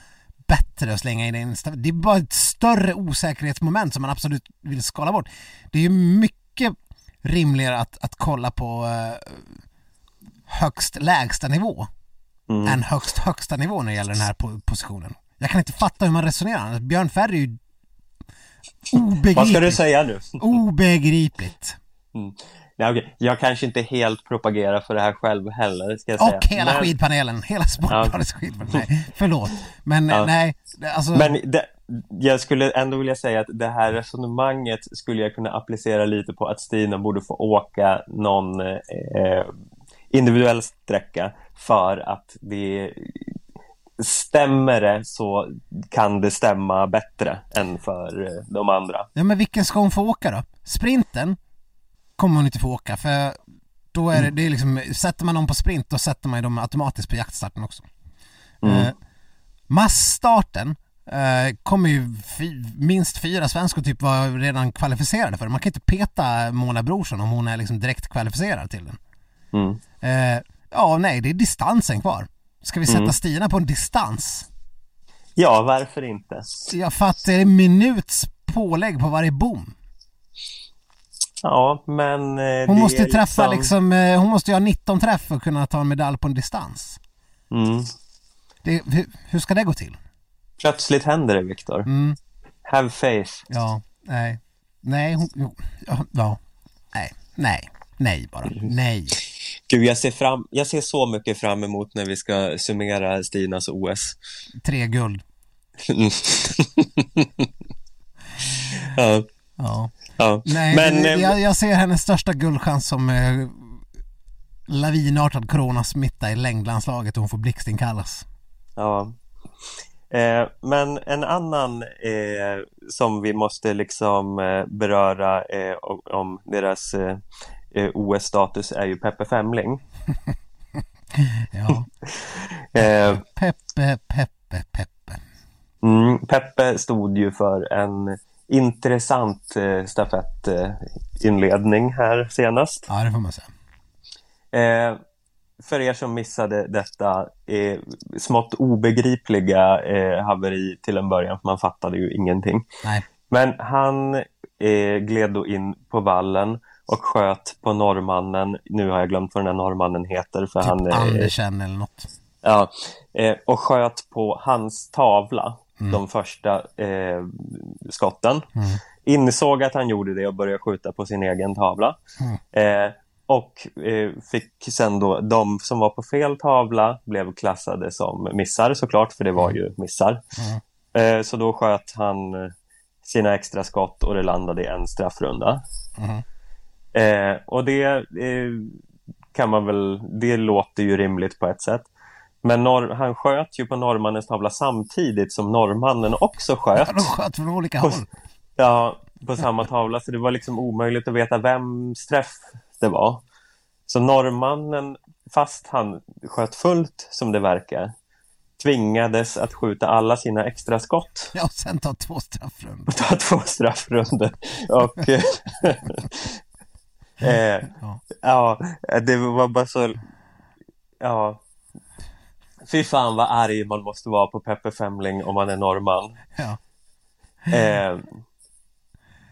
[SPEAKER 1] bättre att slänga in en stav- Det är bara ett större osäkerhetsmoment som man absolut vill skala bort. Det är ju mycket rimligare att, att kolla på eh, högst lägsta nivå
[SPEAKER 2] Mm.
[SPEAKER 1] än högst högsta nivå när det gäller den här po- positionen. Jag kan inte fatta hur man resonerar. Björn Ferry är ju obegripligt.
[SPEAKER 2] Vad ska du säga nu?
[SPEAKER 1] Obegripligt.
[SPEAKER 2] Ja, okej. Jag kanske inte helt propagerar för det här själv heller, ska jag
[SPEAKER 1] Och
[SPEAKER 2] säga.
[SPEAKER 1] hela
[SPEAKER 2] men,
[SPEAKER 1] skidpanelen, hela Sportbladets skidpanel. Nej, förlåt. Men
[SPEAKER 2] Ja.
[SPEAKER 1] nej, alltså...
[SPEAKER 2] Men det, jag skulle ändå vilja säga att det här resonemanget skulle jag kunna applicera lite på att Stina borde få åka någon eh, individuell sträcka för att det stämmer det så kan det stämma bättre än för eh, de andra.
[SPEAKER 1] Ja men vilken ska hon få åka då? Sprinten kommer hon inte få åka för då är det, det är liksom, sätter man någon på sprint då sätter man dem automatiskt på jaktstarten också.
[SPEAKER 2] Mm.
[SPEAKER 1] Eh, massstarten eh, kommer ju fy, minst fyra svenskor typ vara redan kvalificerade för. Man kan inte peta Mona Brorsson om hon är liksom direkt kvalificerad till den.
[SPEAKER 2] Mm.
[SPEAKER 1] Eh, ja, nej, det är distansen kvar. Ska vi sätta
[SPEAKER 2] Mm.
[SPEAKER 1] Stina på en distans?
[SPEAKER 2] Ja, varför inte?
[SPEAKER 1] Jag fattar, det är minuts pålägg på varje bom.
[SPEAKER 2] Ja, men... eh,
[SPEAKER 1] Hon måste träffa liksom, eh, hon måste ju ha 19 träff för att kunna ta en medalj på en distans.
[SPEAKER 2] Mm.
[SPEAKER 1] Det, hur, hur ska det gå till?
[SPEAKER 2] Plötsligt händer det, Viktor.
[SPEAKER 1] Mm,
[SPEAKER 2] Have faith.
[SPEAKER 1] ja, nej, nej, hon, ja, ja, nej, nej, nej bara, nej.
[SPEAKER 2] Gud, jag ser, fram, jag ser så mycket fram emot när vi ska summera Stinas OS.
[SPEAKER 1] Tre guld.
[SPEAKER 2] ja,
[SPEAKER 1] Ja.
[SPEAKER 2] Ja.
[SPEAKER 1] Nej,
[SPEAKER 2] Men,
[SPEAKER 1] det-
[SPEAKER 2] eh,
[SPEAKER 1] jag, jag ser hennes största guldchans som eh, lavinartad coronasmitta i längdlandslaget och hon får blixtinkallas.
[SPEAKER 2] Ja. Eh, men en annan eh, som vi måste liksom eh, beröra eh, om, om deras eh, OS-status är ju Peppe Femling.
[SPEAKER 1] Ja, Peppe, Peppe, Peppe.
[SPEAKER 2] mm, Peppe stod ju för en intressant eh, stafettinledning här senast.
[SPEAKER 1] Ja, det får man säga.
[SPEAKER 2] Eh, för er som missade detta eh, smått obegripliga eh, haveri till en början, för man fattade ju ingenting.
[SPEAKER 1] Nej,
[SPEAKER 2] Men han eh, gled då in på vallen och sköt på norrmannen. Nu har jag glömt vad den här norrmannen heter för
[SPEAKER 1] typ
[SPEAKER 2] han... Eh,
[SPEAKER 1] Andersen eller något.
[SPEAKER 2] Ja, eh, och sköt på hans tavla mm. de första eh, skotten. Mm. Insåg att han gjorde det och började skjuta på sin egen tavla. Mm. Eh, och eh, fick sen då, de som var på fel tavla blev klassade som missar såklart, för det var ju missar. Eh, så då sköt han eh, sina extra skott och det landade i en straffrunda. Eh, och det eh, kan man väl, det låter ju rimligt på ett sätt. Men norr, han sköt ju på norrmannens tavla samtidigt som norrmannen också sköt.
[SPEAKER 1] De sköt från olika håll.
[SPEAKER 2] Ja, på samma tavla. Så det var liksom omöjligt att veta vems träff det var. Så norrmannen, fast han sköt fullt som det verkar, tvingades att skjuta alla sina extra skott.
[SPEAKER 1] Ja, och sen ta två straffrundor.
[SPEAKER 2] Ta två straffrundor. Och eh, ja. ja, det var bara så... Ja. Fy fan vad arg man måste vara på Peppe Femling om man är norrman.
[SPEAKER 1] Ja.
[SPEAKER 2] Eh,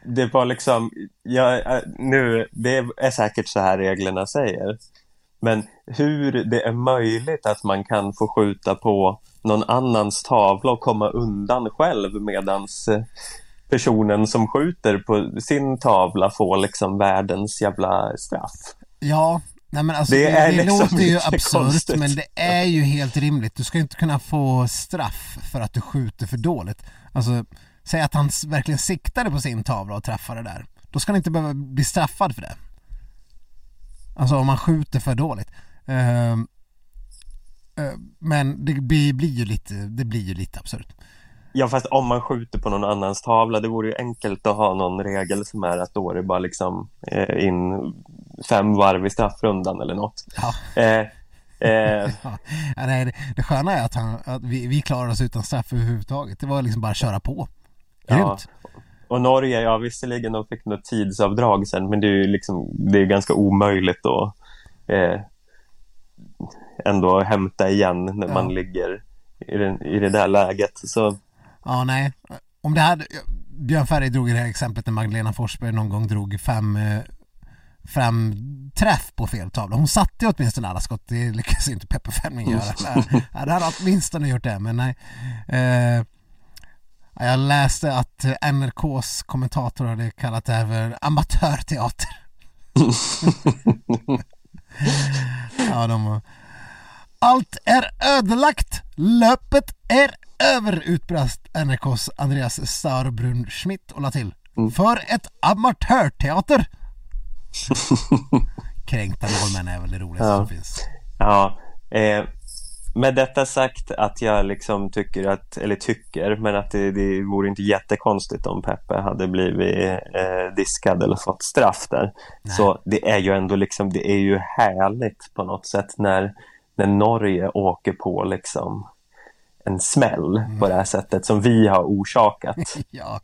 [SPEAKER 2] det var liksom, ja, eh, nu, det är säkert så här reglerna säger. Men hur det är möjligt att man kan få skjuta på någon annans tavla och komma undan själv medans eh, personen som skjuter på sin tavla får liksom världens jävla straff.
[SPEAKER 1] Ja, nej men alltså det, det, det liksom låter ju absurt men det är ju helt rimligt. Du ska inte kunna få straff för att du skjuter för dåligt. Alltså, säg att han verkligen siktade på sin tavla och träffade där. Då ska han inte behöva bli straffad för det. Alltså om man skjuter för dåligt. Uh, men det blir, ju lite, det blir ju lite absurt.
[SPEAKER 2] Ja fast om man skjuter på någon annans tavla det vore ju enkelt att ha någon regel som är att då är det bara liksom eh, in fem varv i straffrundan eller något.
[SPEAKER 1] Ja. Eh, eh. ja, nej, det, det sköna är att, han, att vi, vi klarar oss utan straff överhuvudtaget. Det var liksom bara att köra på. Grymt. Ja.
[SPEAKER 2] Och Norge, ja visserligen de fick något tidsavdrag sen men det är ju liksom, det är ganska omöjligt att eh, ändå hämta igen när man ligger i, den, i det där läget. Så
[SPEAKER 1] Ja, nej. Om det hade, Björn Ferry drog det här exemplet när Magdalena Forsberg någon gång drog fem, eh, fem träff på fel tavla. Hon satte åtminstone alla skott, det lyckades inte Peppe Fleming göra. Det hade åtminstone gjort det, men nej. Eh, jag läste att NRKs kommentator hade kallat det här för amatörteater. ja, de Allt är ödelagt, löpet är över utbrast NRKs Andreas Starbrunn Schmidt och la till. Mm. För ett amatörteater! Kränkta norrmän är väl det roligaste ja. som finns.
[SPEAKER 2] Ja, eh, med detta sagt att jag liksom tycker att, eller tycker, men att det, det vore inte jättekonstigt om Peppe hade blivit eh, diskad eller fått straff där. Nej. Så det är ju ändå liksom, det är ju härligt på något sätt när, när Norge åker på liksom en smäll mm. på det här sättet som vi har orsakat.
[SPEAKER 1] ja.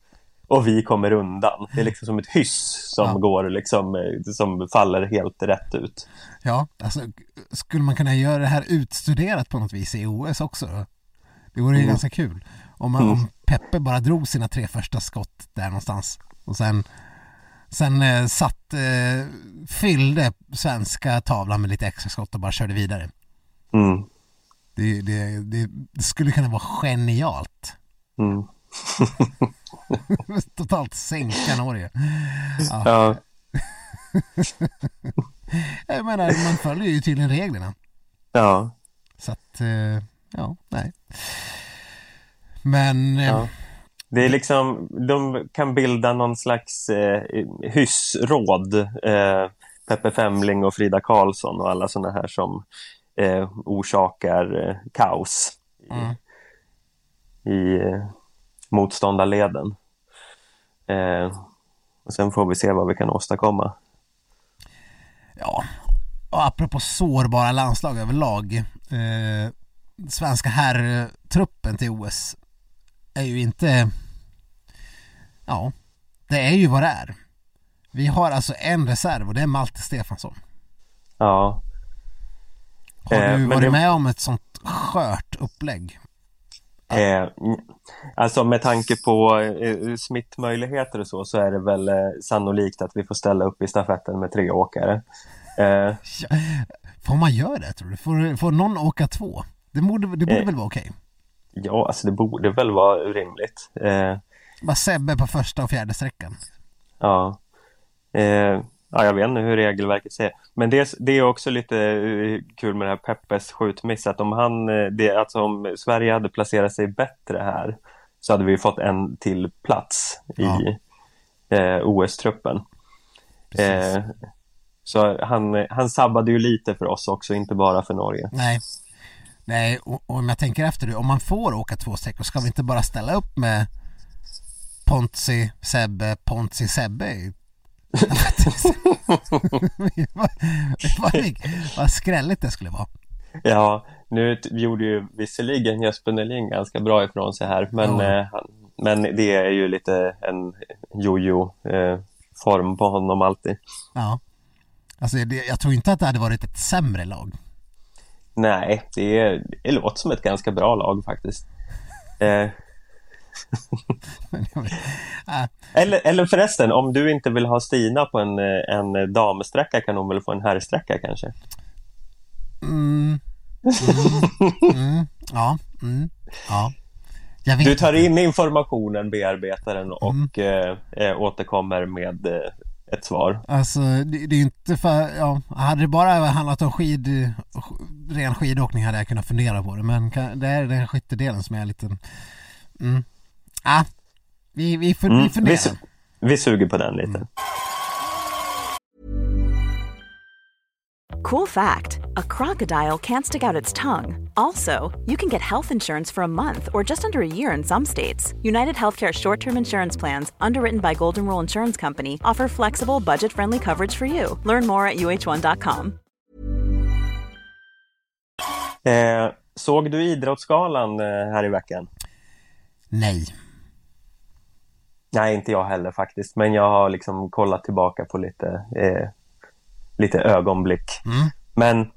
[SPEAKER 2] Och vi kommer undan. Det är liksom som ett hyss som ja. går liksom, som faller helt rätt ut.
[SPEAKER 1] Ja, alltså skulle man kunna göra det här utstuderat på något vis i OS också? Då? Det vore ju mm. ganska kul. Om, man, mm. om Peppe bara drog sina tre första skott där någonstans och sen Sen eh, satt, eh, fyllde svenska tavlan med lite extra skott och bara körde vidare.
[SPEAKER 2] Mm.
[SPEAKER 1] Det, det, det, skulle kunna vara genialt.
[SPEAKER 2] Mm.
[SPEAKER 1] Totalt sänka Norge.
[SPEAKER 2] Ja. ja.
[SPEAKER 1] Jag menar, man följer ju tydligen reglerna.
[SPEAKER 2] Ja.
[SPEAKER 1] Så att, eh, ja, nej. Men... Eh, ja.
[SPEAKER 2] Det är liksom, de kan bilda någon slags eh, hyssråd. Eh, Peppe Femling och Frida Karlsson och alla sådana här som eh, orsakar eh, kaos i, mm. i eh, motståndarleden. Eh, och sen får vi se vad vi kan åstadkomma.
[SPEAKER 1] Ja, och apropå sårbara landslag överlag. Eh, svenska herrtruppen till OS är ju inte... Ja, det är ju vad det är. Vi har alltså en reserv och det är Malte Stefansson.
[SPEAKER 2] Ja,
[SPEAKER 1] har du eh, varit det... med om ett sånt skört upplägg?
[SPEAKER 2] Eh, alltså med tanke på eh, smittmöjligheter och så, så är det väl eh, sannolikt att vi får ställa upp i stafetten med tre åkare.
[SPEAKER 1] Eh, får man göra det tror du? Får, får någon åka två? Det borde, det borde eh, väl vara okej?
[SPEAKER 2] Okay. Ja, alltså det borde väl vara rimligt. Eh,
[SPEAKER 1] Bara Sebbe på första och fjärde sträckan.
[SPEAKER 2] Ja. Ja, jag vet inte hur regelverket säger. Men det, det är också lite eh, kul med det här Peppes skjutmiss, att om han, eh, det, alltså om Sverige hade placerat sig bättre här så hade vi fått en till plats ja. i eh, OS-truppen. Eh, så han, han sabbade ju lite för oss också, inte bara för Norge.
[SPEAKER 1] Nej, Nej och, och om jag tänker efter om man får åka två sträckor ska vi inte bara ställa upp med Ponzi, Sebbe, Ponzi, Sebbe vad, vad skrälligt det skulle vara.
[SPEAKER 2] Ja, nu gjorde ju visserligen Jesper Nelin ganska bra ifrån sig här, men, ja. eh, men det är ju lite en jojo eh, form på honom alltid.
[SPEAKER 1] Ja, alltså det, jag tror inte att det hade varit ett sämre lag.
[SPEAKER 2] Nej, det, det låter som ett ganska bra lag faktiskt. Eh, eller, eller förresten, om du inte vill ha Stina på en, en damsträcka kan hon väl få en herrsträcka kanske?
[SPEAKER 1] Mm. Mm. Mm. Ja, mm. ja.
[SPEAKER 2] du tar in informationen, bearbetar den och mm. eh, eh, återkommer med eh, ett svar.
[SPEAKER 1] Alltså det, det, är inte för, ja, hade det bara handlat om skid, ren skidåkning hade jag kunnat fundera på det men det är den skyttedelen som är lite mm. Ah, vi, vi, fun mm, vi funderar.
[SPEAKER 2] Vi, vi suger på den lite. Mm.
[SPEAKER 3] Cool fact a crocodile can't stick out its tongue. Also, you can get health insurance for a month or just under a year in some states. United Healthcare short term insurance plans, underwritten by Golden Rule Insurance Company, offer flexible, budget friendly coverage for you. Learn more at uh1.com.
[SPEAKER 2] Eh, såg du Idrottsgalan eh, här i veckan?
[SPEAKER 1] Nej.
[SPEAKER 2] Nej, inte jag heller faktiskt. Men jag har liksom kollat tillbaka på lite, eh, lite ögonblick. Mm. Men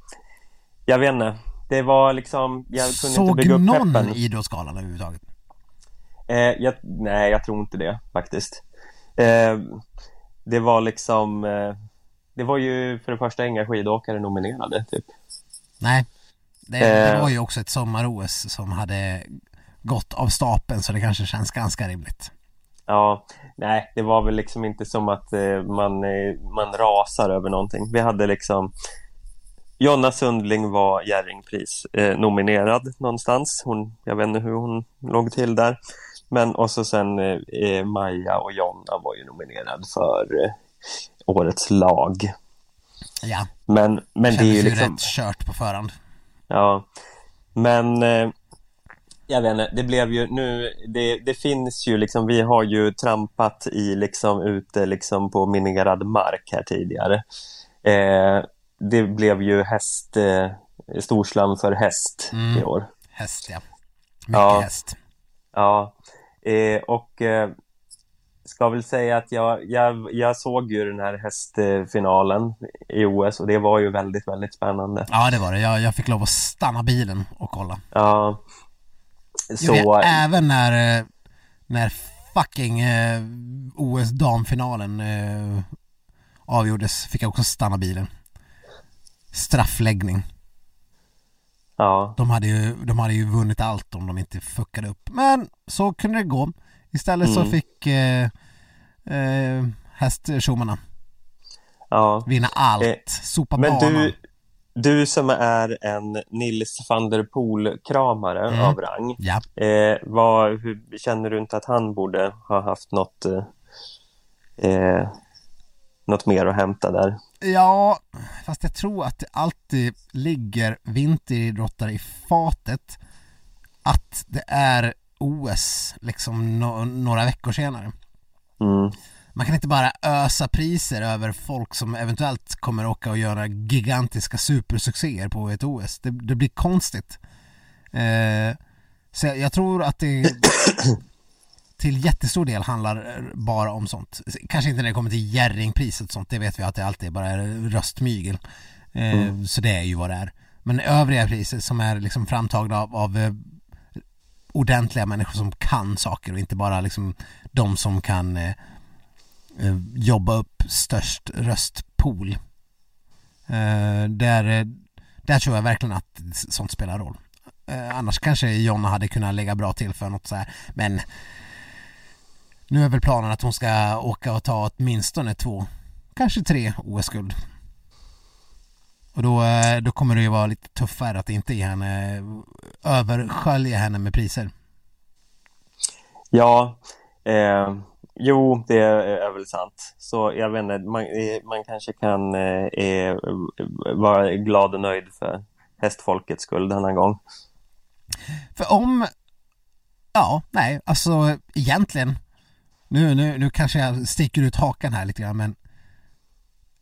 [SPEAKER 2] jag vet inte. Det var liksom, jag kunde
[SPEAKER 1] Såg
[SPEAKER 2] inte bygga upp
[SPEAKER 1] någon peppen. Idrottsgalan överhuvudtaget?
[SPEAKER 2] Eh, jag, nej, jag tror inte det faktiskt. Eh, det var liksom, eh, det var ju för det första inga skidåkare nominerade typ.
[SPEAKER 1] Nej, det, det eh. var ju också ett sommar-OS som hade gått av stapeln så det kanske känns ganska rimligt.
[SPEAKER 2] Ja, nej, det var väl liksom inte som att eh, man, eh, man rasar över någonting. Vi hade liksom Jonna Sundling var Jerringpris eh, nominerad någonstans. Hon, jag vet inte hur hon låg till där. Men och så sen eh, eh Maja och Jonna var ju nominerad för eh, årets lag.
[SPEAKER 1] Ja,
[SPEAKER 2] men, men det är ju liksom...
[SPEAKER 1] rätt kört på förhand.
[SPEAKER 2] Ja, men eh, jag vet inte, det blev ju nu, det, det finns ju liksom, vi har ju trampat i liksom ute liksom på minerad mark här tidigare. Eh, det blev ju häst, eh, storslam för häst mm. i år.
[SPEAKER 1] Häst ja, mycket ja. häst.
[SPEAKER 2] Ja, eh, och eh, ska väl säga att jag, jag, jag såg ju den här hästfinalen i OS och det var ju väldigt, väldigt spännande.
[SPEAKER 1] Ja, det var det. Jag, jag fick lov att stanna bilen och kolla.
[SPEAKER 2] Ja,
[SPEAKER 1] så... Vet, även när, eh, när fucking eh, OS damfinalen eh, avgjordes fick jag också stanna bilen. Straffläggning.
[SPEAKER 2] Ja.
[SPEAKER 1] De hade, ju, de hade ju vunnit allt om de inte fuckade upp. Men så kunde det gå. Istället mm. så fick eh, eh, hästtjommarna
[SPEAKER 2] ja.
[SPEAKER 1] vinna allt. Eh, Sopa men banan. Du,
[SPEAKER 2] du som är en Nils van der Poel-kramare mm. av rang.
[SPEAKER 1] Ja.
[SPEAKER 2] Eh, vad, hur, känner du inte att han borde ha haft något, eh, eh, något mer att hämta där?
[SPEAKER 1] Ja, fast jag tror att det alltid ligger vinteridrottare i fatet att det är OS liksom no några veckor senare.
[SPEAKER 2] Mm
[SPEAKER 1] man kan inte bara ösa priser över folk som eventuellt kommer åka och göra gigantiska supersuccéer på ett OS. Det, det blir konstigt. Eh, så jag, jag, tror att det till jättestor del handlar bara om sånt. Kanske inte när det kommer till Jerringpriset och sånt, det vet vi att det alltid bara är röstmygel. Eh, mm. Så det är ju vad det är. Men övriga priser som är liksom framtagna av, av eh, ordentliga människor som kan saker och inte bara liksom de som kan eh, Eh, jobba upp störst röstpool. Eh, där, eh, där tror jag verkligen att sånt spelar roll. Eh, annars kanske Jonna hade kunnat lägga bra till för något så här. Men nu är väl planen att hon ska åka och ta åtminstone två, kanske tre OS-guld. Och då, eh, då kommer det ju vara lite tuffare att inte ge henne, överskölja henne med priser.
[SPEAKER 2] Ja, eh, jo det är väl sant. Så jag vet inte, man, eh, man kanske kan eh, vara glad och nöjd för hästfolkets skull denna gång.
[SPEAKER 1] För om, ja, nej, alltså egentligen, nu, nu, nu kanske jag sticker ut hakan här lite grann, men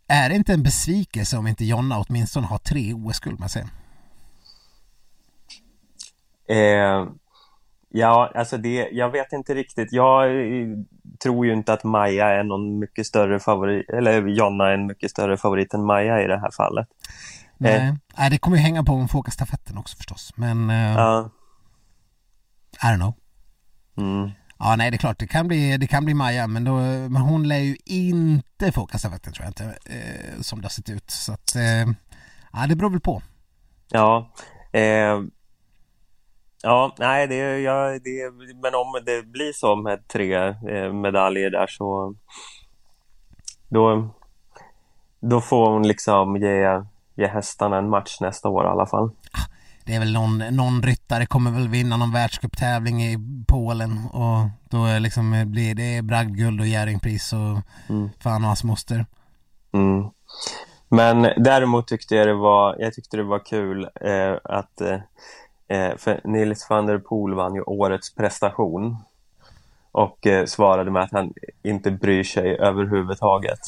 [SPEAKER 1] är det inte en besvikelse om inte Jonna åtminstone har tre OS-guld med sig?
[SPEAKER 2] Eh, ja, alltså det, jag vet inte riktigt. Jag tror ju inte att Maja är någon mycket större favorit, eller Jonna är en mycket större favorit än Maja i det här fallet.
[SPEAKER 1] Nej, eh. det kommer ju hänga på om får åka stafetten också förstås, men... Eh, uh. I don't know. Mm. Ja, nej, det är klart, det kan bli, det kan bli Maja, men, då, men hon lär ju inte få åka stafetten tror jag inte, eh, som det har sett ut. Så att, eh, ja, det beror väl på.
[SPEAKER 2] Ja, eh, ja, nej, det, ja, det, men om det blir så med tre eh, medaljer där så då, då får hon liksom ge, ge hästarna en match nästa år i alla fall.
[SPEAKER 1] Ah, det är väl någon, någon ryttare kommer väl vinna någon världscuptävling i Polen och då liksom blir det bragdguld och Jerringpris och mm. fan och hans moster.
[SPEAKER 2] Mm. Men däremot tyckte jag det var, jag tyckte det var kul eh, att eh, eh för Nils van der Poel vann ju årets prestation och eh, svarade med att han inte bryr sig överhuvudtaget.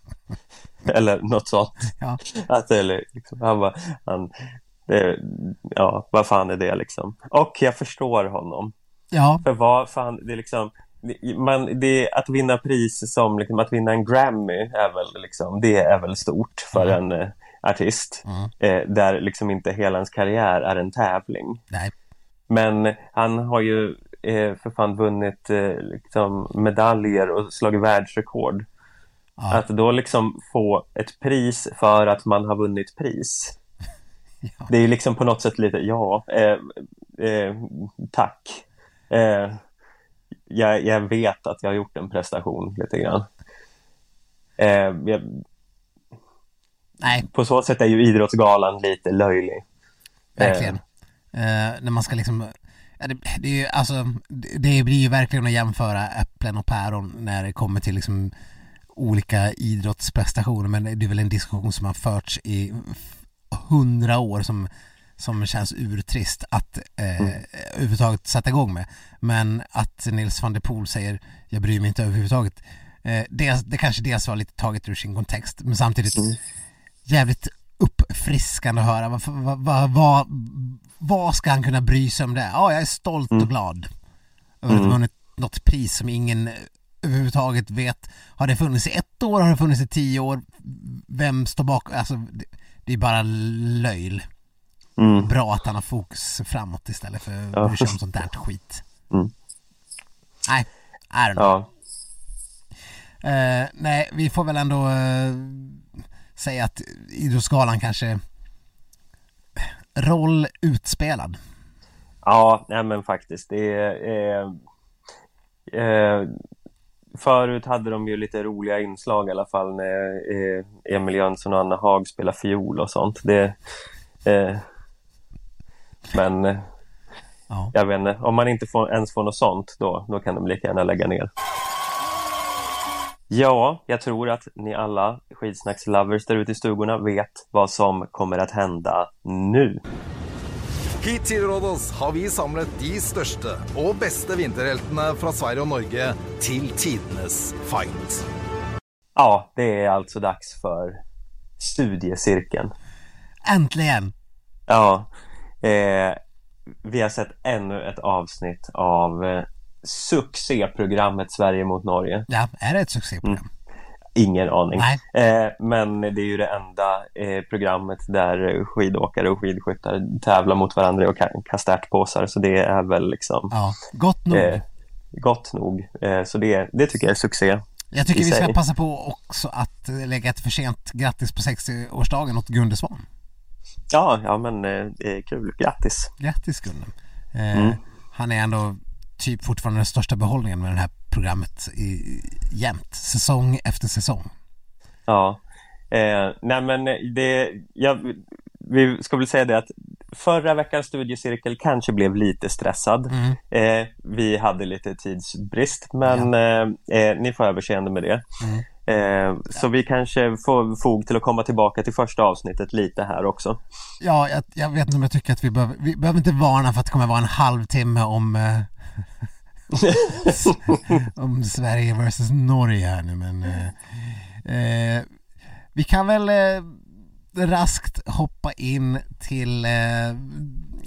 [SPEAKER 2] eller något sånt. Ja. Att, eller, liksom, han, var, han, det, ja, vad fan är det liksom? Och jag förstår honom.
[SPEAKER 1] Ja.
[SPEAKER 2] För vad fan, det är liksom man, det, att vinna pris som liksom, att vinna en Grammy är väl, liksom, det är väl stort för mm. en eh, artist. Mm. Eh, där liksom inte hela ens karriär är en tävling.
[SPEAKER 1] Nej.
[SPEAKER 2] Men han har ju eh, för fan vunnit eh, liksom, medaljer och slagit världsrekord. Ja. Att då liksom få ett pris för att man har vunnit pris. Ja. Det är liksom på något sätt lite, ja, eh, eh, tack. Eh, jag, jag, vet att jag har gjort en prestation lite grann. Jag,
[SPEAKER 1] Nej.
[SPEAKER 2] På så sätt är ju Idrottsgalan lite löjlig.
[SPEAKER 1] Verkligen. Eh, när man ska liksom det, det, är ju, alltså, det blir ju verkligen att jämföra äpplen och päron när det kommer till liksom olika idrottsprestationer men det är väl en diskussion som har förts i hundra år som, som känns urtrist att eh, mm. överhuvudtaget sätta igång med. Men att Nils van der Poel säger jag bryr mig inte överhuvudtaget. Eh, det, det kanske dels var lite taget ur sin kontext men samtidigt mm. Jävligt uppfriskande att höra. Vad, vad, vad, vad, ska han kunna bry sig om det? Ja, jag är stolt mm. och glad över att ha mm. vunnit något pris som ingen överhuvudtaget vet. Har det funnits i ett år? Har det funnits i tio år? Vem står bakom? Alltså, det, det är bara löjl. Mm. Bra att han har fokus framåt istället för att ja. bry sig om sånt där skit. Mm. Nej, I don't know. Ja. Uh, nej, vi får väl ändå uh, säga att Idrottsgalan kanske roll utspelad.
[SPEAKER 2] Ja, nej men faktiskt. Det är, eh, förut hade de ju lite roliga inslag i alla fall när eh, Emil Jönsson och Anna Haag spelar fiol och sånt. Det, eh, men eh, ja. jag vet inte, om man inte får, ens får något sånt då, då kan de lika gärna lägga ner. Ja, jag tror att ni alla skidsnackslovers där ute i stugorna vet vad som kommer att hända nu.
[SPEAKER 4] Hit til Rådås har vi samlet de største og beste vinterheltene fra Sverige og Norge til tidenes fight.
[SPEAKER 2] Ja, det är alltså dags för studiecirkeln.
[SPEAKER 1] Äntligen!
[SPEAKER 2] Ja, eh, vi har sett ännu ett avsnitt av eh, succéprogrammet Sverige mot Norge.
[SPEAKER 1] Ja, är det ett succéprogram? Mm.
[SPEAKER 2] Ingen aning. Eh, men det är ju det enda eh, programmet där skidåkare och skidskyttar tävlar mot varandra och kastar ärtpåsar. Så det är väl liksom...
[SPEAKER 1] Ja, gott nog. Eh,
[SPEAKER 2] gott nog. Eh, så det, det tycker jag är succé.
[SPEAKER 1] Jag tycker vi ska sig. passa på också att lägga ett för sent grattis på 60-årsdagen åt Gunde Svan.
[SPEAKER 2] Ja, ja men eh, kul. Grattis!
[SPEAKER 1] Grattis Gunnar. Eh, mm. Han är ändå typ fortfarande den största behållningen med det här programmet i, jämt, säsong efter säsong.
[SPEAKER 2] Ja, eh, nej men det, jag, vi ska väl säga det att förra veckans studiecirkel kanske blev lite stressad. Mm. Eh, vi hade lite tidsbrist men ja. eh, eh ni får överseende med det. Mm. Eh, så vi kanske får fog till att komma tillbaka till första avsnittet lite här också.
[SPEAKER 1] Ja, jag, jag vet inte om jag tycker att vi behöver, vi behöver inte varna för att det kommer vara en halvtimme om eh, om Sverige versus Norge här nu men eh, vi kan väl raskt hoppa in till eh,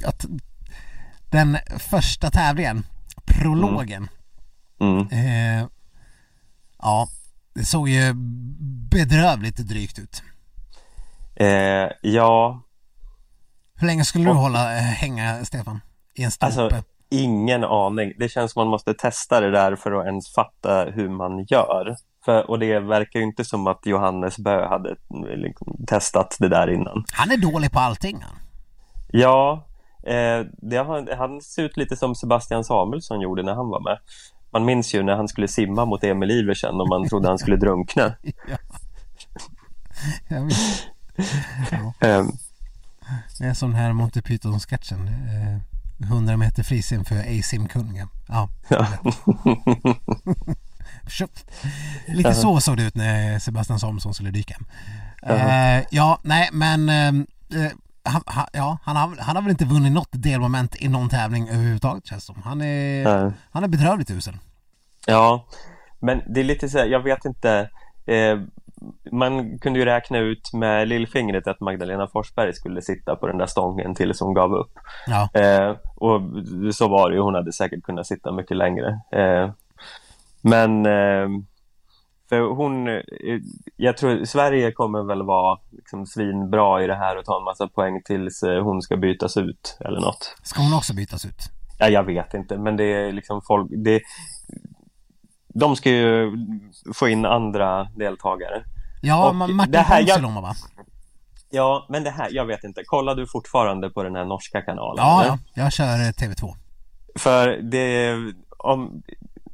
[SPEAKER 1] att den första tävlingen, prologen. Mm. Mm. Eh, ja, det såg ju bedrövligt drygt ut.
[SPEAKER 2] Eh, ja.
[SPEAKER 1] Hur länge skulle du hålla eh, hänga, Stefan? I en stolpe? Alltså,
[SPEAKER 2] ingen aning. Det känns som man måste testa det där för att ens fatta hur man gör. För, och det verkar ju inte som att Johannes Bö hade liksom, testat det där innan.
[SPEAKER 1] Han är dålig på allting han.
[SPEAKER 2] Ja, eh, det, han ser ut lite som Sebastian Samuelsson gjorde när han var med. Man minns ju när han skulle simma mot Emil Iversen och man trodde han skulle drunkna. ja.
[SPEAKER 1] Ja. Um, det är som den här Monty Python-sketchen. Eh, 100 meter frisim för A-simkungen. Ja. ja. Lite så såg det ut när Sebastian Samuelsson skulle dyka. Uh, ja, nej men uh, han, han, ja, han, har, han har väl inte vunnit något delmoment i någon tävling överhuvudtaget känns som. Han är, uh. han är bedrövligt usel.
[SPEAKER 2] Ja, men det är lite så här, jag vet inte. Eh, man kunde ju räkna ut med lillfingret att Magdalena Forsberg skulle sitta på den där stången tills hon gav upp. Ja. Och så var det ju, hon hade säkert kunnat sitta mycket längre. Eh, men eh, för hon, eh, jag tror Sverige kommer väl vara liksom svinbra i det här och ta en massa poäng tills eh, hon ska bytas ut eller något.
[SPEAKER 1] Ska hon också bytas ut?
[SPEAKER 2] Ja, jag vet inte, men det är liksom folk, det, de ska ju få in andra deltagare.
[SPEAKER 1] Ja, och Martin här, jag, va?
[SPEAKER 2] Ja, men det här, jag vet inte. Kollar du fortfarande på den här norska kanalen?
[SPEAKER 1] Ja, eller? ja jag kör TV2.
[SPEAKER 2] För det, om,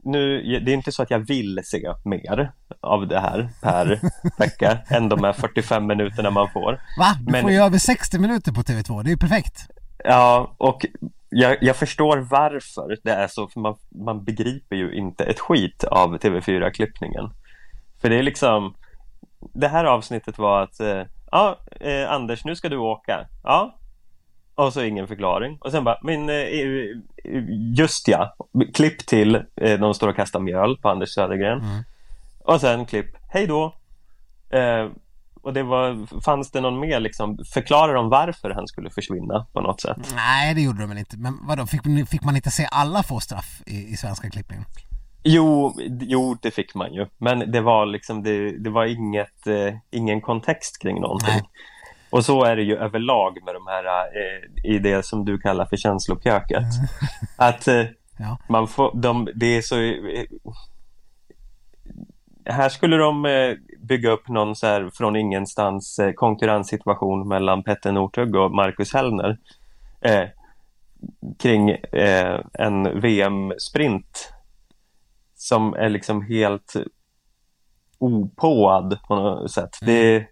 [SPEAKER 2] nu, det är inte så att jag vill se mer av det här per vecka än de här 45 minuterna man får.
[SPEAKER 1] Va? Du Men, får ju över 60 minuter på TV2, det är ju perfekt.
[SPEAKER 2] Ja, och jag, jag, förstår varför det är så, för man, man begriper ju inte ett skit av TV4-klippningen. För det är liksom, det här avsnittet var att, eh, ja, eh, Anders, nu ska du åka. Ja, och så ingen förklaring. Och sen bara, men eh, just ja, klipp till, eh, de står och kastar mjöl på Anders Södergren. Mm. Och sen klipp, hej då. Eh, och det var, fanns det någon mer liksom, förklarar de varför han skulle försvinna på något sätt?
[SPEAKER 1] Nej, det gjorde de väl inte. Men vadå, fick, fick man inte se alla få straff i, i svenska klippningen?
[SPEAKER 2] Jo, jo, det fick man ju. Men det var liksom, det, det var inget, eh, ingen kontext kring någonting. Nej. Och så är det ju överlag med de här eh, i det som du kallar för känslopjöket. Mm. Att eh, ja. man får, de, det är så... Eh, här skulle de eh, bygga upp någon så här från ingenstans eh, konkurrenssituation mellan Petter Northug och Marcus Hellner kring en VM-sprint som är liksom helt opåad på något sätt. Mm. Det,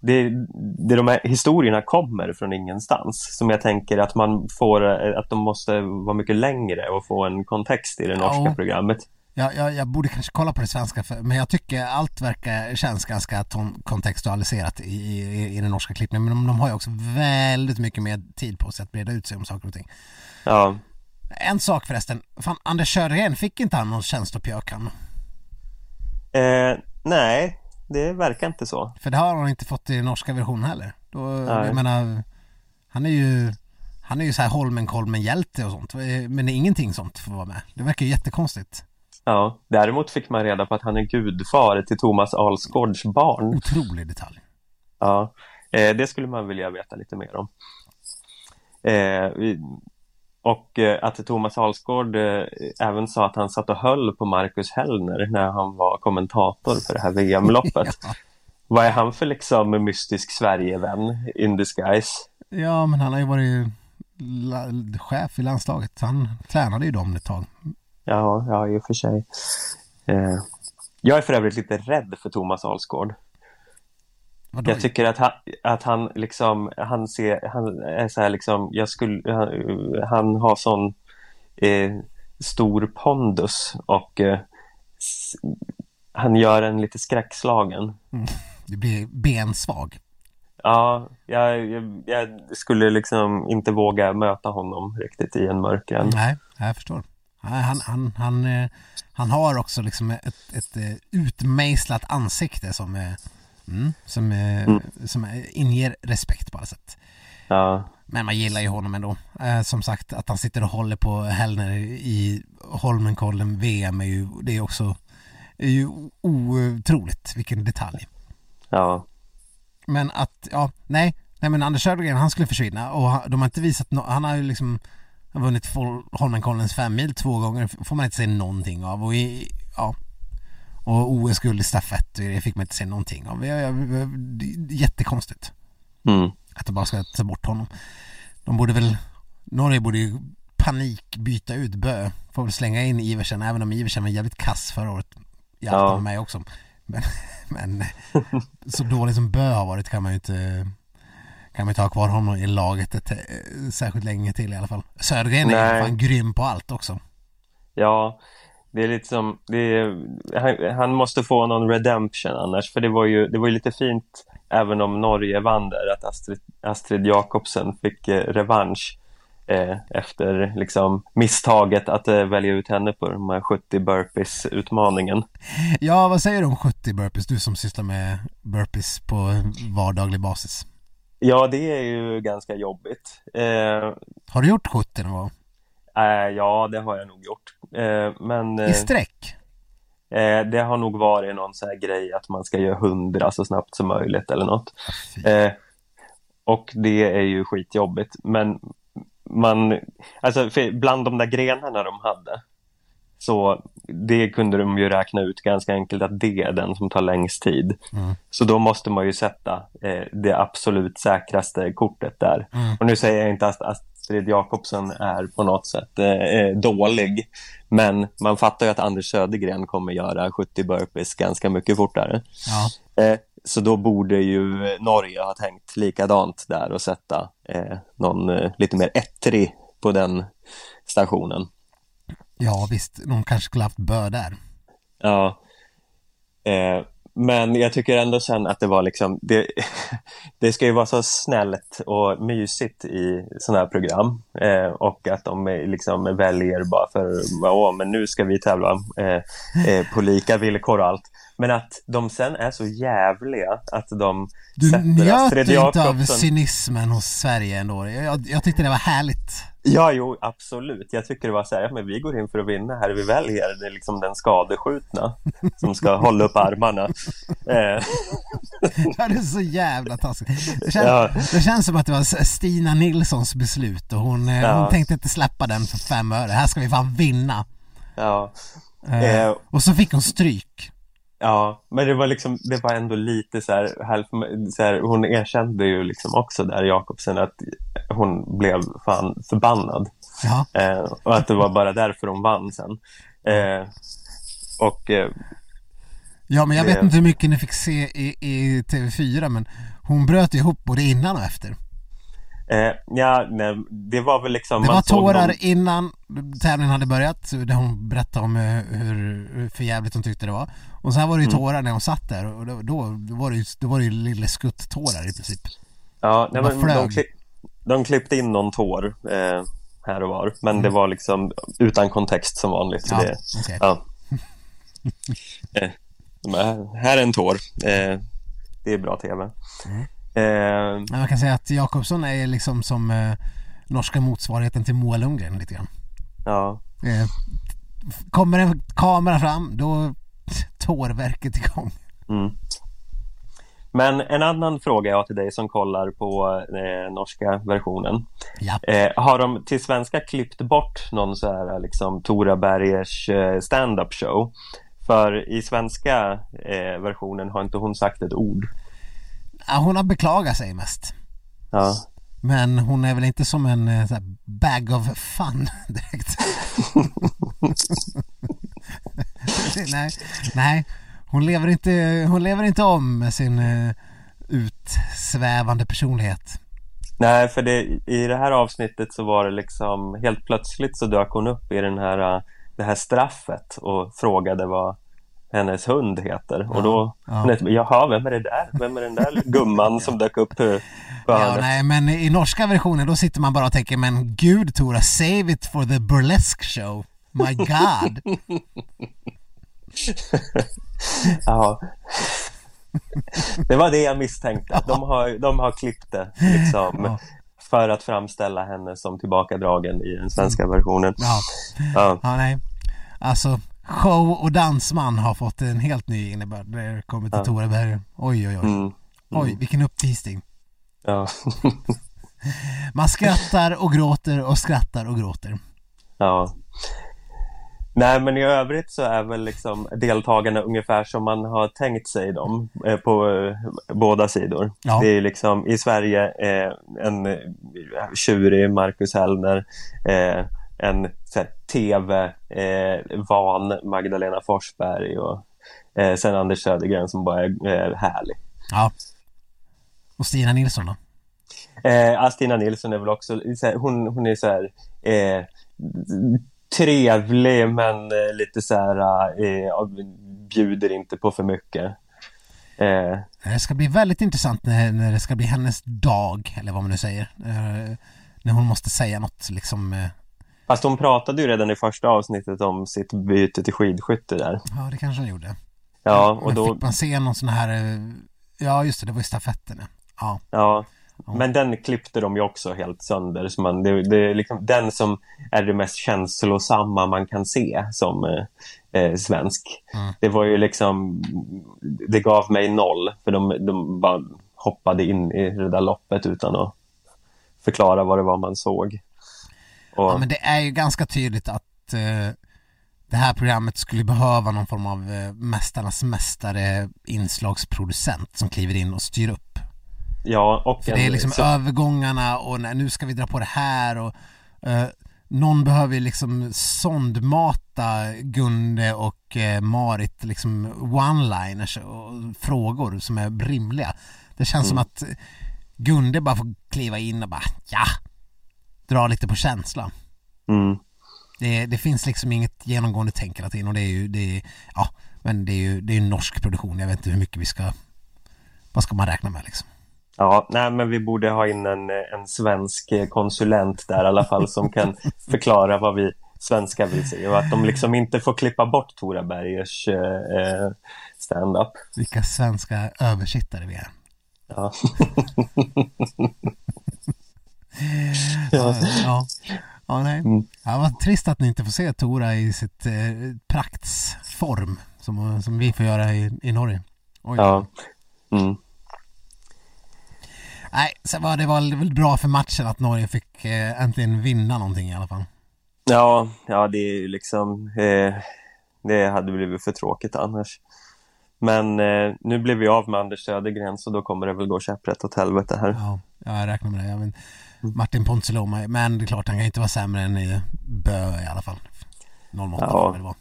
[SPEAKER 2] det, det de här historierna kommer från ingenstans som jag tänker att man får, att de måste vara mycket längre och få en kontext i det norska ja. programmet.
[SPEAKER 1] Ja, jag, jag borde kanske kolla på det svenska för, men jag tycker allt verkar känns ganska kontextualiserat i, i, i den norska klippningen men de, de har ju också väldigt mycket mer tid på sig att breda ut sig om saker och ting.
[SPEAKER 2] Ja.
[SPEAKER 1] En sak förresten, fan Anders Sjögren, fick inte han någon känslopjök han?
[SPEAKER 2] Eh, nej, det verkar inte så.
[SPEAKER 1] För det har han inte fått i norska versionen heller. Då, Nej. jag menar, han är ju han är ju så här Holmenkollen-hjälte och sånt, men det är ingenting sånt får vara med. Det verkar ju jättekonstigt.
[SPEAKER 2] Ja, däremot fick man reda på att han är gudfar till Thomas Alsgaards barn.
[SPEAKER 1] Otrolig detalj.
[SPEAKER 2] Ja, eh, det skulle man vilja veta lite mer om. Eh, och eh, att Thomas Alsgaard eh, även sa att han satt och höll på Marcus Hellner när han var kommentator för det här VM-loppet. ja. Vad är han för liksom mystisk Sverigevän in disguise?
[SPEAKER 1] Ja, men han har ju varit chef i landslaget. Han tränade ju dem ett tag.
[SPEAKER 2] Ja, ja i och för sig. Eh, jag är för övrigt lite rädd för Thomas Alsgaard.
[SPEAKER 1] Vadå?
[SPEAKER 2] Jag tycker att han, att han liksom, han ser, han är så här liksom, jag skulle, han, han har sån eh, stor pondus och eh, s- han gör en lite skräckslagen.
[SPEAKER 1] Du blir bensvag.
[SPEAKER 2] Ja, jag, jag, jag skulle liksom inte våga möta honom riktigt i en mörk gränd.
[SPEAKER 1] Nej, jag förstår. Han, han, han, eh, han har också liksom ett, ett eh, utmejslat ansikte som, eh, mm, som, eh,
[SPEAKER 2] Mm.
[SPEAKER 1] som inger respekt på alla sätt.
[SPEAKER 2] Ja,
[SPEAKER 1] Men man gillar ju honom ändå. Eh, som sagt, att han sitter och håller på Hellner i Holmenkollen VM är ju, det är också är ju otroligt vilken detalj.
[SPEAKER 2] ja,
[SPEAKER 1] Men att, ja, nej, nej men Anders Södergren han skulle försvinna och han, de har inte visat no, han har ju liksom vunnit Holmenkollens fem mil två gånger, får man inte se någonting av och i, ja och OS-guld i stafett, det fick man inte se någonting av. Jättekonstigt
[SPEAKER 2] mm,
[SPEAKER 1] att de bara ska ta bort honom. De borde väl, Norge borde ju panik byta ut Bö, får väl slänga in Iversen, även om Iversen var jävligt kass förra året. Jag
[SPEAKER 2] Ja.
[SPEAKER 1] ja. mig också. Men, men så dålig som Bö har varit kan man ju inte kan man inte ha kvar honom i laget ett, eh, särskilt länge till i alla fall. Södergren är fan grym på allt också.
[SPEAKER 2] ja. Det är lite som, det är, han, han måste få någon redemption annars, för det var ju, det var ju lite fint även om Norge vann där, att Astrid, Astrid Jakobsen fick eh, revansch eh, efter liksom misstaget att eh, välja ut henne på de här 70 burpees-utmaningen.
[SPEAKER 1] Ja, vad säger du om 70 burpees? Du som sysslar med burpees på vardaglig basis.
[SPEAKER 2] Ja, det är ju ganska jobbigt. Eh,
[SPEAKER 1] Har du gjort 70 någon gång?
[SPEAKER 2] eh, ja, det har jag nog gjort. Eh, men
[SPEAKER 1] I
[SPEAKER 2] eh,
[SPEAKER 1] sträck?
[SPEAKER 2] eh, det har nog varit någon sån här grej att man ska göra 100 så snabbt som möjligt eller något. Eh, och det är ju skitjobbigt, men man, alltså bland de där grenarna de hade, så det kunde de ju räkna ut ganska enkelt att det är den som tar längst tid.
[SPEAKER 1] Mm.
[SPEAKER 2] Så då måste man ju sätta eh, det absolut säkraste kortet där.
[SPEAKER 1] Mm.
[SPEAKER 2] Och nu säger jag inte att Astrid Jakobsen är på något sätt eh, eh, dålig, men man fattar ju att Anders Södergren kommer göra 70 burpees ganska mycket fortare.
[SPEAKER 1] Ja.
[SPEAKER 2] Eh, så då borde ju Norge ha tänkt likadant där och sätta eh, någon eh, lite mer ettrig på den stationen.
[SPEAKER 1] ja, visst. De kanske skulle haft Bö där.
[SPEAKER 2] Ja. Men jag tycker ändå sen att det var liksom, det, det ska ju vara så snällt och mysigt i sådana här program. Eh, och att de liksom väljer bara för, åh men nu ska vi tävla eh, eh, på lika villkor och allt. Men att de sen är så jävliga att de
[SPEAKER 1] Du
[SPEAKER 2] sätter
[SPEAKER 1] njöt
[SPEAKER 2] Astrid
[SPEAKER 1] inte av
[SPEAKER 2] Jakobsen.
[SPEAKER 1] cynismen hos Sverige ändå. Jag, jag tyckte det var härligt.
[SPEAKER 2] Ja, jo, absolut. Jag tycker det var så här, ja, men vi går in för att vinna här. Vi väljer det är liksom den skadeskjutna som ska hålla upp armarna. Eh,
[SPEAKER 1] Ja, det är så jävla taskigt. Det känns,
[SPEAKER 2] Ja.
[SPEAKER 1] det känns som att det var Stina Nilssons beslut och hon, eh,
[SPEAKER 2] Ja.
[SPEAKER 1] hon tänkte inte släppa den för fem öre. Här ska vi fan vinna.
[SPEAKER 2] ja,
[SPEAKER 1] Eh,
[SPEAKER 2] Eh.
[SPEAKER 1] och så fick hon stryk.
[SPEAKER 2] Ja, men det var liksom, det var ändå lite så här, halv, så här hon erkände ju liksom också där, Jakobsen, att hon blev fan förbannad.
[SPEAKER 1] Ja,
[SPEAKER 2] Eh, och att det var bara därför hon vann sen. Eh, och eh,
[SPEAKER 1] ja men jag
[SPEAKER 2] Det-
[SPEAKER 1] vet inte hur mycket ni fick se i, i TV4 men hon bröt ihop både innan och efter.
[SPEAKER 2] Eh, ja, nej, det var väl liksom...
[SPEAKER 1] Det var tårar
[SPEAKER 2] någon-
[SPEAKER 1] innan tävlingen hade börjat, där hon berättade om eh, hur hur för jävligt hon tyckte det var. Och sen var det ju
[SPEAKER 2] Mm.
[SPEAKER 1] tårar när hon satt där och då, då, då var det ju, då var det ju lille skutt-tårar i princip.
[SPEAKER 2] Ja, nej, men de, klipp, de klippte in någon tår eh, här och var, men
[SPEAKER 1] Mm.
[SPEAKER 2] det var liksom utan kontext som vanligt.
[SPEAKER 1] Ja,
[SPEAKER 2] det,
[SPEAKER 1] okej.
[SPEAKER 2] ja. eh, här är en tår. Eh, det är bra tv.
[SPEAKER 1] Mm.
[SPEAKER 2] Eh,
[SPEAKER 1] man kan säga att Jakobsson är liksom som eh, norska motsvarigheten till Moa Lundgren lite grann.
[SPEAKER 2] ja,
[SPEAKER 1] Eh, kommer en kamera fram, då tårverket igång.
[SPEAKER 2] mm. Men en annan fråga jag har till dig som kollar på eh, norska versionen.
[SPEAKER 1] Ja.
[SPEAKER 2] Eh, har de till svenska klippt bort någon så här liksom Tora Bergers eh, stand-up show? För i svenska eh, versionen har inte hon sagt ett ord.
[SPEAKER 1] Hon har beklagat sig mest.
[SPEAKER 2] Ja,
[SPEAKER 1] Men hon är väl inte som en eh, så här, bag of fun direkt. nej, nej, hon lever inte, hon lever inte om med sin uh, utsvävande personlighet.
[SPEAKER 2] Nej, för det, i det här avsnittet så var det liksom helt plötsligt så dök hon upp i den här, uh, det här straffet och frågade vad hennes hund heter. Ja, och då, ja. jaha, vem är det där? Vem är den där gumman som dök upp på
[SPEAKER 1] ja, nej, men i norska versionen då sitter man bara och tänker, men gud Tora, save it for the burlesque show. My God.
[SPEAKER 2] ja. Det var det jag misstänkte. De har, de har klippt det liksom. Ja. För att framställa henne som tillbakadragen i den svenska mm. versionen.
[SPEAKER 1] Ja. ja. ja nej. Alltså, show och dansman har fått en helt ny innebörd när det kommer till ja. Tore. Oj, oj, oj. Mm. Mm. Oj, vilken uppvisning.
[SPEAKER 2] Ja.
[SPEAKER 1] Man skrattar och gråter och skrattar och gråter.
[SPEAKER 2] Ja. Nej, men i övrigt så är väl liksom deltagarna ungefär som man har tänkt sig dem eh, på eh, båda sidor. Ja. Det är liksom i Sverige eh, en eh, tjurig Marcus Hellner, eh, en tv-van eh, Magdalena Forsberg och eh, sen Anders Södergren som bara är eh, härlig.
[SPEAKER 1] Ja. Och Stina Nilsson då?
[SPEAKER 2] Eh, Stina Nilsson är väl också, hon, hon är så här eh, trevlig men eh, lite så här eh, bjuder inte på för mycket.
[SPEAKER 1] Eh. Det ska bli väldigt intressant när, när det ska bli hennes dag, eller vad man nu säger. När hon måste säga något liksom
[SPEAKER 2] Fast hon pratade ju redan i första avsnittet om sitt byte till skidskytte där.
[SPEAKER 1] Ja, det kanske hon gjorde.
[SPEAKER 2] Ja, och då...
[SPEAKER 1] Fick man se någon sån här... Eh, ja, just det, det var ju stafetten.
[SPEAKER 2] Ja. ja. Men den klippte de ju också helt sönder. Så man, det, det är liksom den som är det mest känslosamma man kan se som eh, eh, svensk. Mm. Det var ju liksom, det gav mig noll. För de, de bara hoppade in i det där loppet utan att förklara vad det var man såg.
[SPEAKER 1] Och... Ja, men det är ju ganska tydligt att eh, det här programmet skulle behöva någon form av eh, Mästarnas mästare inslagsproducent som kliver in och styr upp.
[SPEAKER 2] Ja, och
[SPEAKER 1] För det är liksom så... övergångarna och nej, nu ska vi dra på det här och eh, någon behöver liksom sondmata Gunde och eh, Marit liksom one-liners och frågor som är rimliga. Det känns mm. som att Gunde bara får kliva in och bara ja, dra lite på känsla.
[SPEAKER 2] Mm.
[SPEAKER 1] Det, det, finns liksom inget genomgående tänk hela tiden och det är ju, det är, ja, men det är ju det är en norsk produktion. Jag vet inte hur mycket vi ska, vad ska man räkna med liksom?
[SPEAKER 2] Ja, nej men vi borde ha in en, en svensk konsulent där i alla fall som kan förklara vad vi svenskar vill se och att de liksom inte får klippa bort Tora Bergers eh, stand-up.
[SPEAKER 1] Vilka svenska översittare vi är.
[SPEAKER 2] Ja.
[SPEAKER 1] ja. ja. Ja, nej. Mm. Ja, vad trist att ni inte får se Tora i sitt eh, praktsform som, som vi får göra i, i Norge.
[SPEAKER 2] Oj. Ja. Mm.
[SPEAKER 1] Nej, så var det var väl bra för matchen att Norge fick eh, äntligen vinna någonting i alla fall.
[SPEAKER 2] Ja, ja det är ju liksom eh, det hade blivit för tråkigt annars. Men eh, nu blev vi av med Anders Södergren så då kommer det väl gå käpprätt åt helvete här.
[SPEAKER 1] Ja, jag räknar med det. Jag men, Martin Ponsiluoma, men det är klart han kan inte vara sämre än i Bö i alla fall. 08 ja. det var.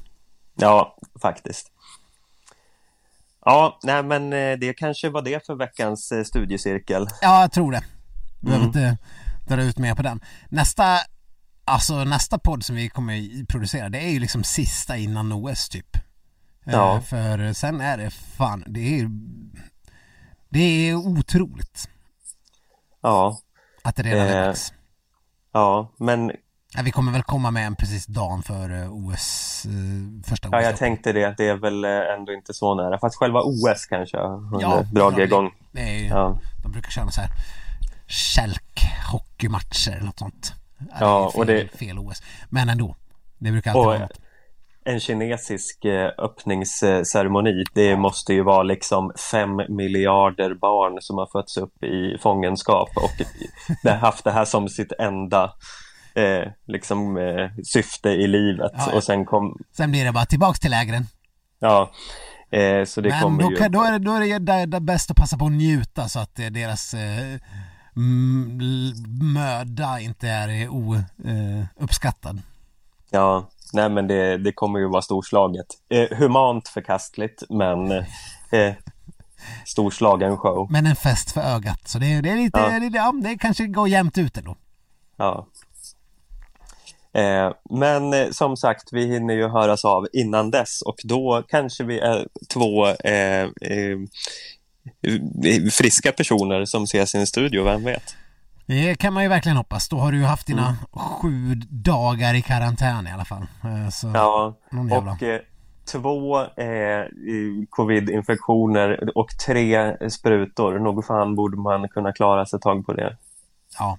[SPEAKER 2] Ja, faktiskt. Ja, nej men eh, det kanske var det för veckans eh, studiecirkel.
[SPEAKER 1] Ja, jag tror det. Behöver mm. inte dra ut mer på den. Nästa, alltså nästa podd som vi kommer producera, det är ju liksom sista innan OS typ. Eh, ja. För sen är det fan, det är det är otroligt.
[SPEAKER 2] Ja.
[SPEAKER 1] Att det redan är dags.
[SPEAKER 2] Ja, men
[SPEAKER 1] Ja, vi kommer väl komma med en precis dagen för OS, första OS.
[SPEAKER 2] Ja, jag tänkte det. Det är väl ändå inte så nära. Fast själva OS kanske har ja, dragit igång.
[SPEAKER 1] Det är, ja. De brukar köra så här kälk hockeymatcher eller något sånt.
[SPEAKER 2] Ja,
[SPEAKER 1] fel, och det... Fel OS. Men ändå. Det brukar alltid och, vara något.
[SPEAKER 2] En kinesisk öppningsceremoni, det måste ju vara liksom fem miljarder barn som har fötts upp i fångenskap och haft det här som sitt enda eh, liksom, eh, syfte i livet. Ja, och sen kom...
[SPEAKER 1] Sen blir det bara tillbaks till lägren.
[SPEAKER 2] Ja, eh, så det
[SPEAKER 1] Men
[SPEAKER 2] kommer
[SPEAKER 1] då,
[SPEAKER 2] ju...
[SPEAKER 1] då är det, då är det, det bäst att passa på att njuta så att deras eh, mm, l- möda inte är ouppskattad.
[SPEAKER 2] Ja, nej men det, det kommer ju vara storslaget. Eh, humant förkastligt, men eh, storslagen show.
[SPEAKER 1] Men en fest för ögat. Så det, det är lite,
[SPEAKER 2] Ja.
[SPEAKER 1] det, ja, det kanske går jämnt ut ändå.
[SPEAKER 2] Ja. Eh, men eh, som sagt, vi hinner ju höras av innan dess och då kanske vi är två eh, eh, friska personer som ses i en studio, vem vet?
[SPEAKER 1] Det kan man ju verkligen hoppas. Då har du ju haft dina
[SPEAKER 2] Mm.
[SPEAKER 1] sju dagar i karantän i alla fall. Eh, Så,
[SPEAKER 2] Ja, och eh, två eh, covid-infektioner och tre sprutor. Nog fan borde man kunna klara sig ett tag på det.
[SPEAKER 1] Ja.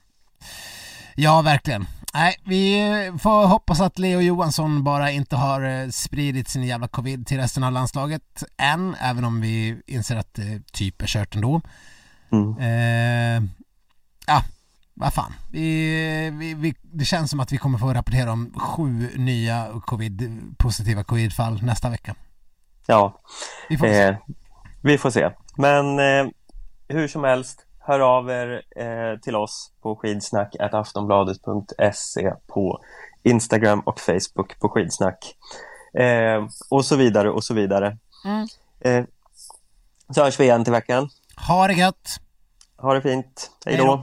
[SPEAKER 1] ja, verkligen. Nej, vi får hoppas att Leo Johansson bara inte har eh, spridit sin jävla covid till resten av landslaget än, även om vi inser att det typ är kört ändå.
[SPEAKER 2] Mm.
[SPEAKER 1] Eh, ja, vad fan. Vi, vi, vi, det känns som att vi kommer få rapportera om sju nya covid, positiva covidfall nästa vecka.
[SPEAKER 2] Ja,
[SPEAKER 1] Vi får se.
[SPEAKER 2] eh, vi får se. Men eh, hur som helst, hör av er eh, till oss på skidsnack.aftonbladet.se på Instagram och Facebook på skidsnack. Eh, och så vidare och så vidare.
[SPEAKER 1] Mm.
[SPEAKER 2] Eh, så hörs vi igen till veckan.
[SPEAKER 1] Ha det gött!
[SPEAKER 2] Ha det fint. Hej
[SPEAKER 1] Hej
[SPEAKER 2] då.